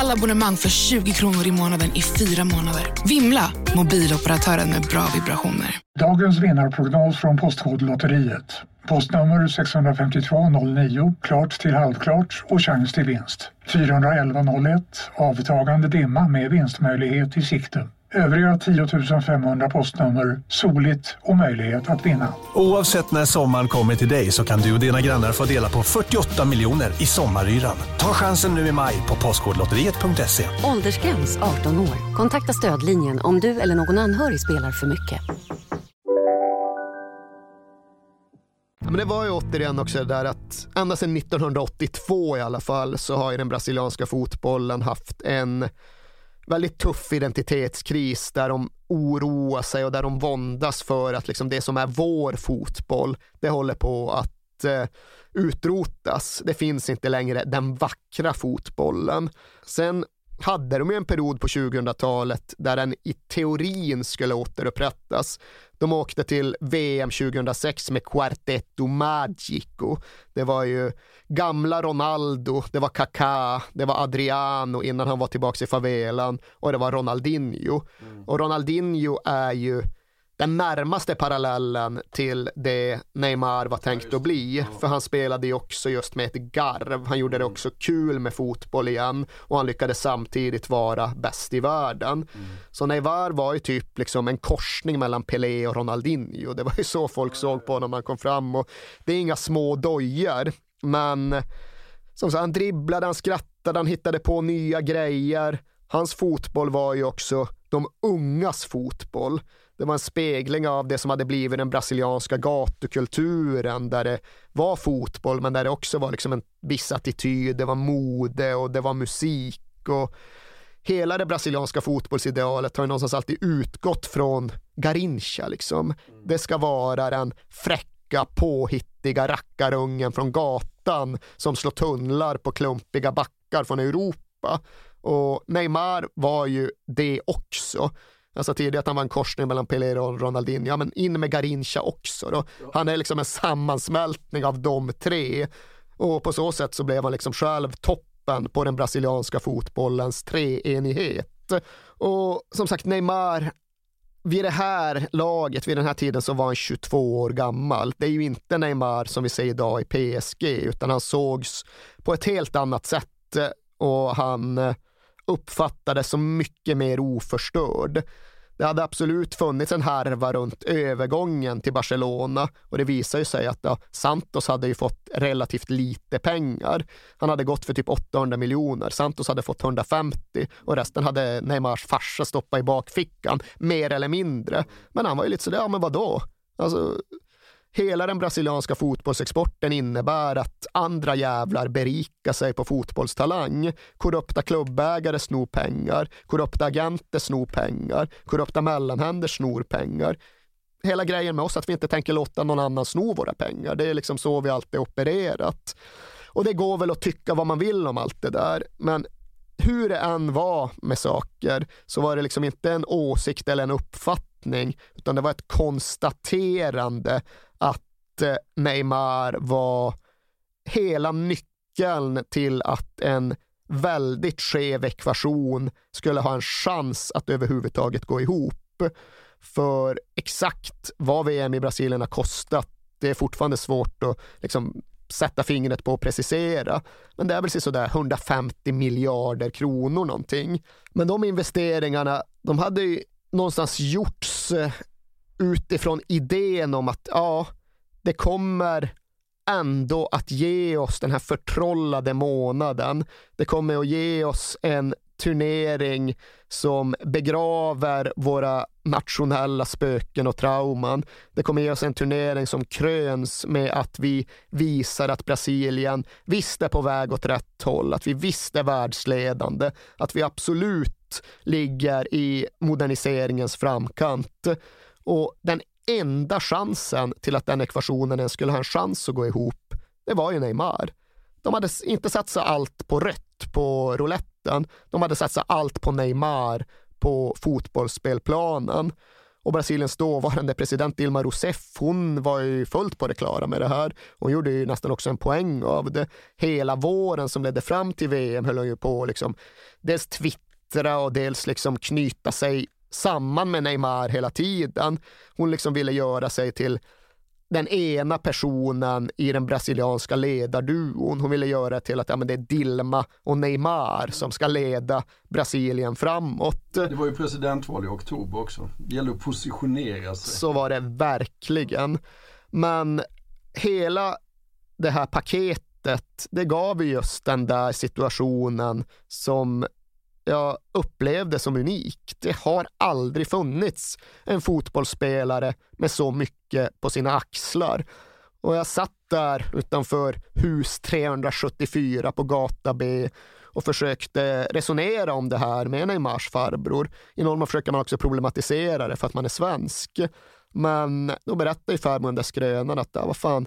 Alla abonnemang för 20 kronor i månaden i fyra månader. Vimla! Mobiloperatören med bra vibrationer.
Dagens vinnarprognos från Postkodlotteriet. Postnummer 65209, klart till halvklart och chans till vinst. 41101, avtagande dimma med vinstmöjlighet i sikte. Övriga 10 500 postnummer soligt och möjlighet att vinna.
Oavsett när sommaren kommer till dig så kan du och dina grannar få dela på 48 miljoner i sommaryran. Ta chansen nu i maj på Postkodlotteriet.se.
Åldersgräns 18 år. Kontakta stödlinjen om du eller någon anhörig spelar för mycket.
Men det var ju återigen också det där att ända sedan 1982 i alla fall så har ju den brasilianska fotbollen haft en väldigt tuff identitetskris där de oroar sig och där de våndas för att liksom det som är vår fotboll, det håller på att eh, utrotas. Det finns inte längre den vackra fotbollen. Sen hade de ju en period på 2000-talet där den i teorin skulle återupprättas. De åkte till VM 2006 med Quartetto Magico. Det var ju gamla Ronaldo, det var Kaká, det var Adriano innan han var tillbaka i favelan och det var Ronaldinho. Mm. Och Ronaldinho är ju den närmaste parallellen till det Neymar var tänkt ja, att bli. Ja. För han spelade ju också just med ett garv. Han gjorde det mm. också kul med fotboll igen och han lyckades samtidigt vara bäst i världen. Mm. Så Neymar var ju typ liksom en korsning mellan Pelé och Ronaldinho. Det var ju så folk såg på honom när han kom fram och det är inga små dojor. Men som sagt, han dribblade, han skrattade, han hittade på nya grejer. Hans fotboll var ju också de ungas fotboll. Det var en spegling av det som hade blivit den brasilianska gatukulturen där det var fotboll men där det också var liksom en viss attityd, det var mode och det var musik. och Hela det brasilianska fotbollsidealet har ju någonstans alltid utgått från Garincha. Liksom. Det ska vara den fräcka, påhittiga rackarungen från gatan som slår tunnlar på klumpiga backar från Europa. Och Neymar var ju det också. Alltså tidigare att han var en korsning mellan Pelé och Ronaldinho. Ja, men in med Garincha också då. Han är liksom en sammansmältning av de tre. Och på så sätt så blev han liksom själv toppen på den brasilianska fotbollens treenighet. Och som sagt, Neymar, vid det här laget, vid den här tiden så var han 22 år gammal. Det är ju inte Neymar som vi ser idag i PSG, utan han sågs på ett helt annat sätt och han uppfattades som mycket mer oförstörd. Det hade absolut funnits en härva runt övergången till Barcelona och det visar ju sig att ja, Santos hade ju fått relativt lite pengar. Han hade gått för typ 800 miljoner, Santos hade fått 150 och resten hade Neymars farsa stoppat i bakfickan, mer eller mindre. Men han var ju lite sådär, ja men vadå? Alltså, Hela den brasilianska fotbollsexporten innebär att andra jävlar berikar sig på fotbollstalang. Korrupta klubbägare snor pengar, korrupta agenter snor pengar, korrupta mellanhänder snor pengar. Hela grejen med oss är att vi inte tänker låta någon annan sno våra pengar. Det är liksom så vi alltid opererat. Och det går väl att tycka vad man vill om allt det där, men hur det än var med saker så var det liksom inte en åsikt eller en uppfattning, utan det var ett konstaterande att eh, Neymar var hela nyckeln till att en väldigt skev ekvation skulle ha en chans att överhuvudtaget gå ihop. För exakt vad VM i Brasilien har kostat, det är fortfarande svårt att liksom sätta fingret på och precisera. Men det är väl sådär 150 miljarder kronor någonting. Men de investeringarna, de hade ju någonstans gjorts eh, utifrån idén om att ja, det kommer ändå att ge oss den här förtrollade månaden. Det kommer att ge oss en turnering som begraver våra nationella spöken och trauman. Det kommer ge oss en turnering som kröns med att vi visar att Brasilien visst är på väg åt rätt håll, att vi visst är världsledande, att vi absolut ligger i moderniseringens framkant. Och den enda chansen till att den ekvationen ens skulle ha en chans att gå ihop, det var ju Neymar. De hade inte satsat allt på rött på rouletten. De hade satsat allt på Neymar på fotbollsspelplanen. Och Brasiliens dåvarande president Dilma Rousseff, hon var ju fullt på det klara med det här. Hon gjorde ju nästan också en poäng av det. Hela våren som ledde fram till VM höll hon ju på liksom dels twittra och dels liksom knyta sig samman med Neymar hela tiden. Hon liksom ville göra sig till den ena personen i den brasilianska ledarduon. Hon ville göra till att ja, men det är Dilma och Neymar som ska leda Brasilien framåt.
Det var ju presidentval i oktober också. Det gäller att positionera sig.
Så var det verkligen. Men hela det här paketet, det gav ju just den där situationen som jag upplevde som unik. Det har aldrig funnits en fotbollsspelare med så mycket på sina axlar. Och jag satt där utanför hus 374 på gata B och försökte resonera om det här med Neymars farbror. I någon mån försöker man också problematisera det för att man är svensk. Men då berättade ju farbrorn där skrönan att, ja, vad fan,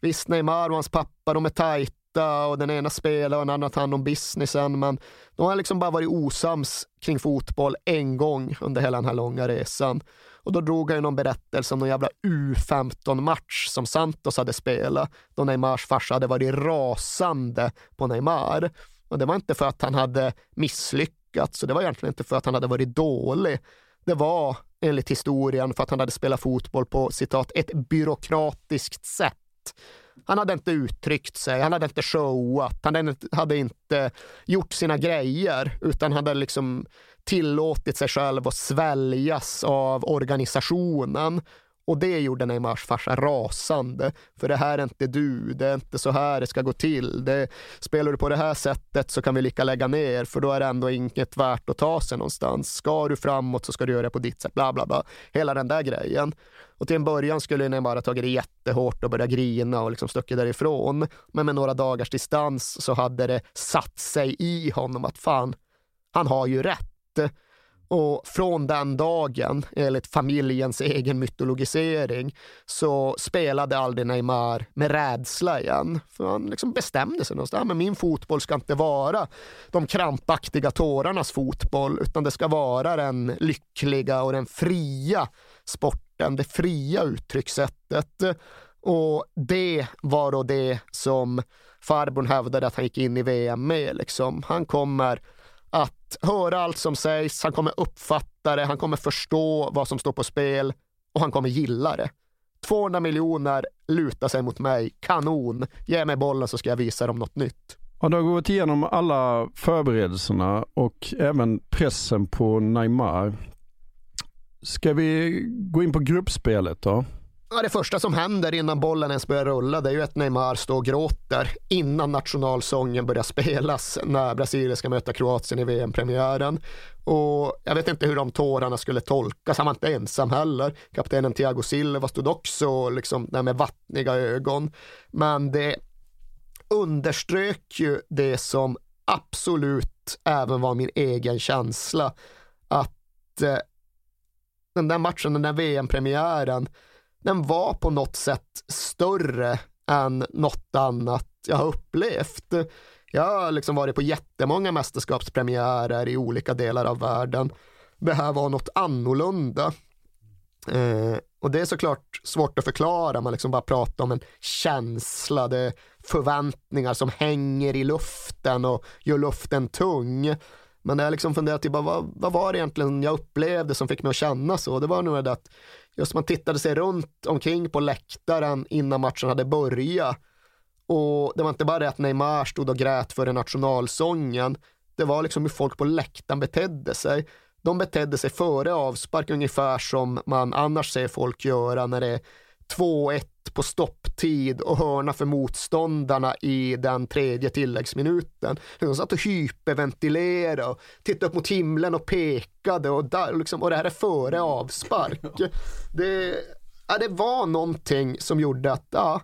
visst Neymar och hans pappa, de är tajta och den ena spelar och den andra tar hand om businessen. Men de har liksom bara varit osams kring fotboll en gång under hela den här långa resan. Och då drog han ju någon berättelse om någon jävla U15-match som Santos hade spelat, då Neymars farsa hade varit rasande på Neymar. Och det var inte för att han hade misslyckats, och det var egentligen inte för att han hade varit dålig. Det var enligt historien för att han hade spelat fotboll på citat ett byråkratiskt sätt han hade inte uttryckt sig, han hade inte showat, han hade inte gjort sina grejer, utan hade liksom tillåtit sig själv att sväljas av organisationen. Och det gjorde Neymars farsa rasande. För det här är inte du, det är inte så här det ska gå till. Det, spelar du på det här sättet så kan vi lika lägga ner, för då är det ändå inget värt att ta sig någonstans. Ska du framåt så ska du göra det på ditt sätt, bla bla bla. Hela den där grejen. Och till en början skulle Neymar ha tagit det jättehårt och börjat grina och liksom stuckit därifrån. Men med några dagars distans så hade det satt sig i honom att fan, han har ju rätt. Och från den dagen, enligt familjens egen mytologisering, så spelade aldrig Neymar med rädsla igen. För han liksom bestämde sig någonstans. Men min fotboll ska inte vara de krampaktiga tårarnas fotboll, utan det ska vara den lyckliga och den fria sporten, det fria uttryckssättet. Och det var då det som farbrorn hävdade att han gick in i VM med. Liksom. Han kommer höra allt som sägs, han kommer uppfatta det, han kommer förstå vad som står på spel och han kommer gilla det. 200 miljoner lutar sig mot mig, kanon. Ge mig bollen så ska jag visa dem något nytt.
Ja, du har gått igenom alla förberedelserna och även pressen på Neymar. Ska vi gå in på gruppspelet då?
Ja, det första som händer innan bollen ens börjar rulla det är ju att Neymar står och gråter innan nationalsången börjar spelas när Brasilien ska möta Kroatien i VM-premiären. Och jag vet inte hur de tårarna skulle tolkas, han var inte ensam heller. Kaptenen Thiago Silva stod också liksom där med vattniga ögon. Men det underströk ju det som absolut även var min egen känsla. Att eh, den där matchen, den där VM-premiären, den var på något sätt större än något annat jag har upplevt. Jag har liksom varit på jättemånga mästerskapspremiärer i olika delar av världen. Det här var något annorlunda. Eh, och det är såklart svårt att förklara, man liksom bara pratar om en känsla, det är förväntningar som hänger i luften och gör luften tung. Men jag har liksom funderat, typ, vad, vad var det egentligen jag upplevde som fick mig att känna så? Det var nog det att just man tittade sig runt omkring på läktaren innan matchen hade börjat. Och det var inte bara det att Neymar stod och grät för nationalsången. Det var liksom hur folk på läktaren betedde sig. De betedde sig före avspark ungefär som man annars ser folk göra när det är 2-1 på stopptid och hörna för motståndarna i den tredje tilläggsminuten. De satt och hyperventilerade och tittade upp mot himlen och pekade och, där, liksom, och det här är före avspark. Det, ja, det var någonting som gjorde att ja,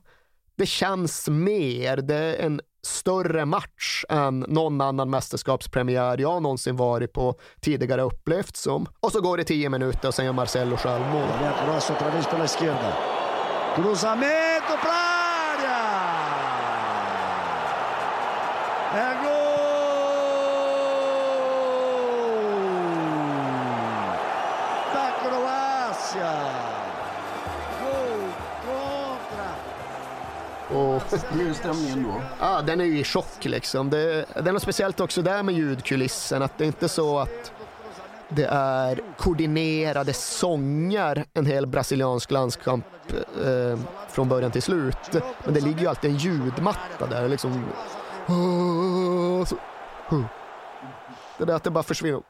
det känns mer, det är en större match än någon annan mästerskapspremiär jag någonsin varit på tidigare upplevt som. Och så går det tio minuter och sen gör Marcelo självmål.
Cruzamento para área. É gol da Croácia. Gol contra.
Och
Hur stämningen då?
Ja, den är ju i chock liksom. Det, det är något speciellt också där med ljudkulissen, att det är inte så att det är koordinerade sånger en hel brasiliansk landskamp eh, från början till slut. Men det ligger ju alltid en ljudmatta där liksom. Det där att det bara försvinner.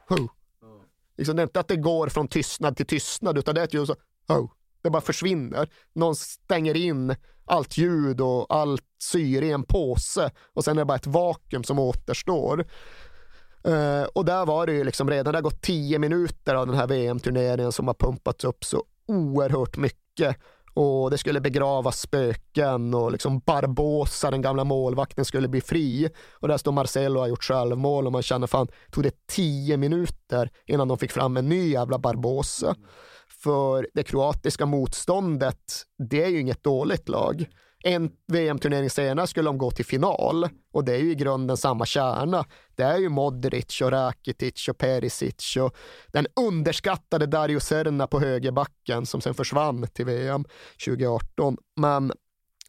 Liksom, det är inte att det går från tystnad till tystnad utan det är att ju så, det bara försvinner. Någon stänger in allt ljud och allt syre i en påse och sen är det bara ett vakuum som återstår. Uh, och där var det ju liksom redan, det har gått tio minuter av den här VM-turneringen som har pumpats upp så oerhört mycket. Och det skulle begravas spöken och liksom Barbosa, den gamla målvakten, skulle bli fri. Och där står Marcelo och har gjort självmål och man känner fan, tog det tio minuter innan de fick fram en ny jävla Barbosa. För det kroatiska motståndet, det är ju inget dåligt lag en VM-turnering senare skulle de gå till final och det är ju i grunden samma kärna. Det är ju Modric och Rakitic och Perisic och den underskattade Dario Serna på högerbacken som sen försvann till VM 2018. Men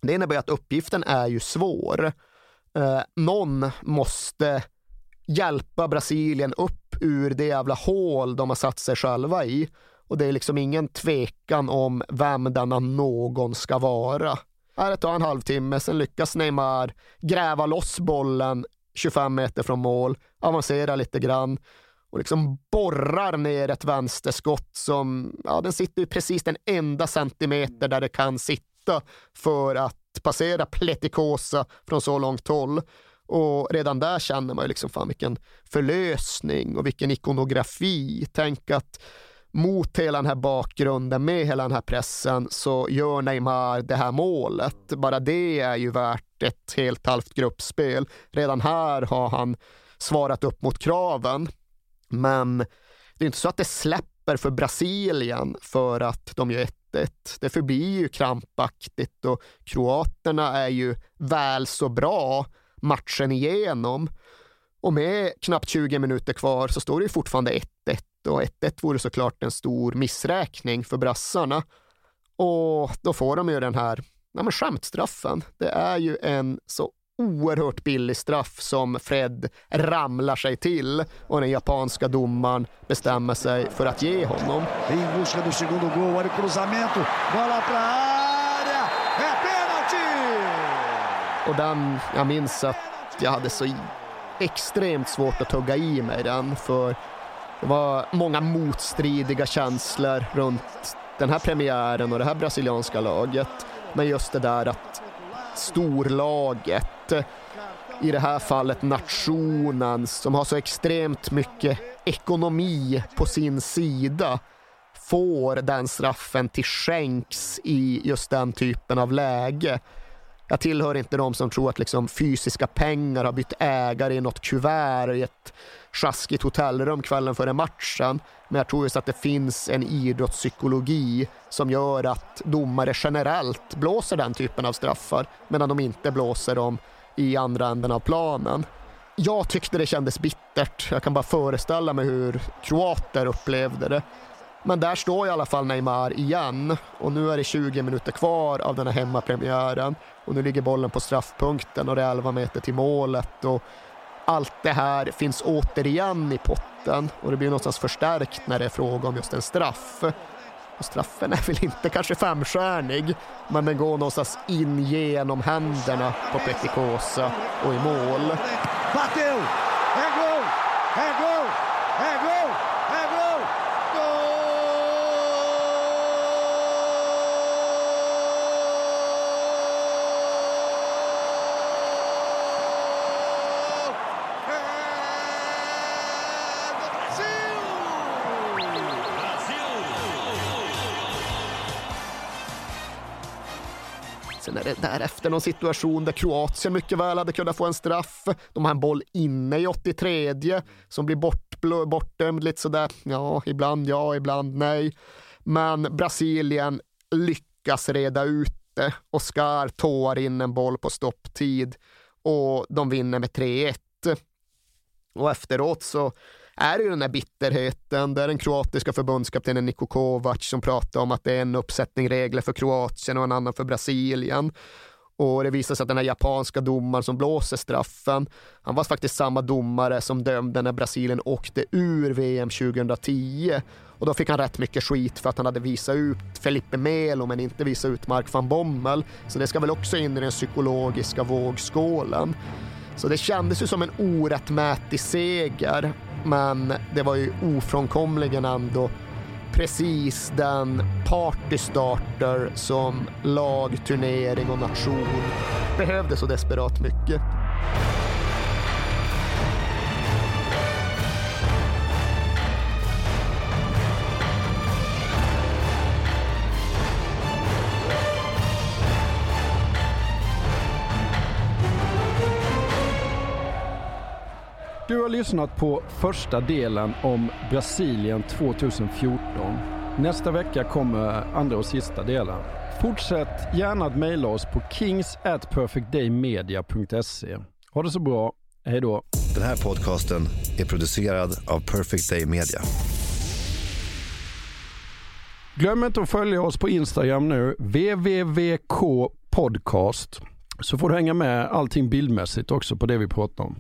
det innebär att uppgiften är ju svår. Eh, någon måste hjälpa Brasilien upp ur det jävla hål de har satt sig själva i. Och det är liksom ingen tvekan om vem denna någon ska vara. Det tar en halvtimme, sen lyckas Neymar gräva loss bollen 25 meter från mål, avancera lite grann och liksom borrar ner ett vänsterskott som, ja den sitter ju precis den enda centimeter där det kan sitta för att passera Pletikosa från så långt håll. Och redan där känner man ju liksom fan vilken förlösning och vilken ikonografi. Tänk att mot hela den här bakgrunden, med hela den här pressen, så gör Neymar det här målet. Bara det är ju värt ett helt halvt gruppspel. Redan här har han svarat upp mot kraven. Men det är inte så att det släpper för Brasilien för att de gör 1-1. Det förblir ju krampaktigt och kroaterna är ju väl så bra matchen igenom. Och med knappt 20 minuter kvar så står det fortfarande 1-1 och 1-1 vore såklart en stor missräkning för brassarna. Och då får de ju den här ja, men skämtstraffen. Det är ju en så oerhört billig straff som Fred ramlar sig till och den japanska domaren bestämmer sig för att ge honom.
Em busca do segundo gol, olha o cruzamento, bola pra área, é pênalti!
Och den, jag minns att jag hade så extremt svårt att tugga i mig den för det var många motstridiga känslor runt den här premiären och det här brasilianska laget. Men just det där att storlaget, i det här fallet nationen som har så extremt mycket ekonomi på sin sida, får den straffen till skänks i just den typen av läge. Jag tillhör inte de som tror att liksom fysiska pengar har bytt ägare i något kuvert i ett sjaskigt hotellrum kvällen före matchen. Men jag tror just att det finns en idrottspsykologi som gör att domare generellt blåser den typen av straffar medan de inte blåser dem i andra änden av planen. Jag tyckte det kändes bittert. Jag kan bara föreställa mig hur kroater upplevde det. Men där står i alla fall Neymar igen och nu är det 20 minuter kvar av den här hemmapremiären och nu ligger bollen på straffpunkten och det är 11 meter till målet och allt det här finns återigen i potten och det blir någonstans förstärkt när det är fråga om just en straff. Och straffen är väl inte kanske femstjärnig, men den går någonstans in genom händerna på Petikosa och i mål.
Bateu! É gol! É gol!
Därefter någon situation där Kroatien mycket väl hade kunnat få en straff. De har en boll inne i 83 som blir bort, bortdömd lite sådär. Ja, ibland ja, ibland nej. Men Brasilien lyckas reda ut det. Oscar tår in en boll på stopptid och de vinner med 3-1. Och efteråt så är det ju den här bitterheten. Det är den kroatiska förbundskaptenen Niko Kovac som pratar om att det är en uppsättning regler för Kroatien och en annan för Brasilien. Och det visar sig att den här japanska domaren som blåser straffen, han var faktiskt samma domare som dömde när Brasilien åkte ur VM 2010. Och då fick han rätt mycket skit för att han hade visat ut Felipe Melo men inte visat ut Mark van Bommel. Så det ska väl också in i den psykologiska vågskålen. Så det kändes ju som en orättmätig seger, men det var ju ofrånkomligen ändå precis den partystarter som lag, turnering och nation behövde så desperat mycket.
Du har lyssnat på första delen om Brasilien 2014. Nästa vecka kommer andra och sista delen. Fortsätt gärna att mejla oss på kings at perfectdaymedia.se. Ha det så bra. Hej då.
Den här podcasten är producerad av Perfect Day Media.
Glöm inte att följa oss på Instagram nu, www.podcast. Så får du hänga med allting bildmässigt också på det vi pratar om.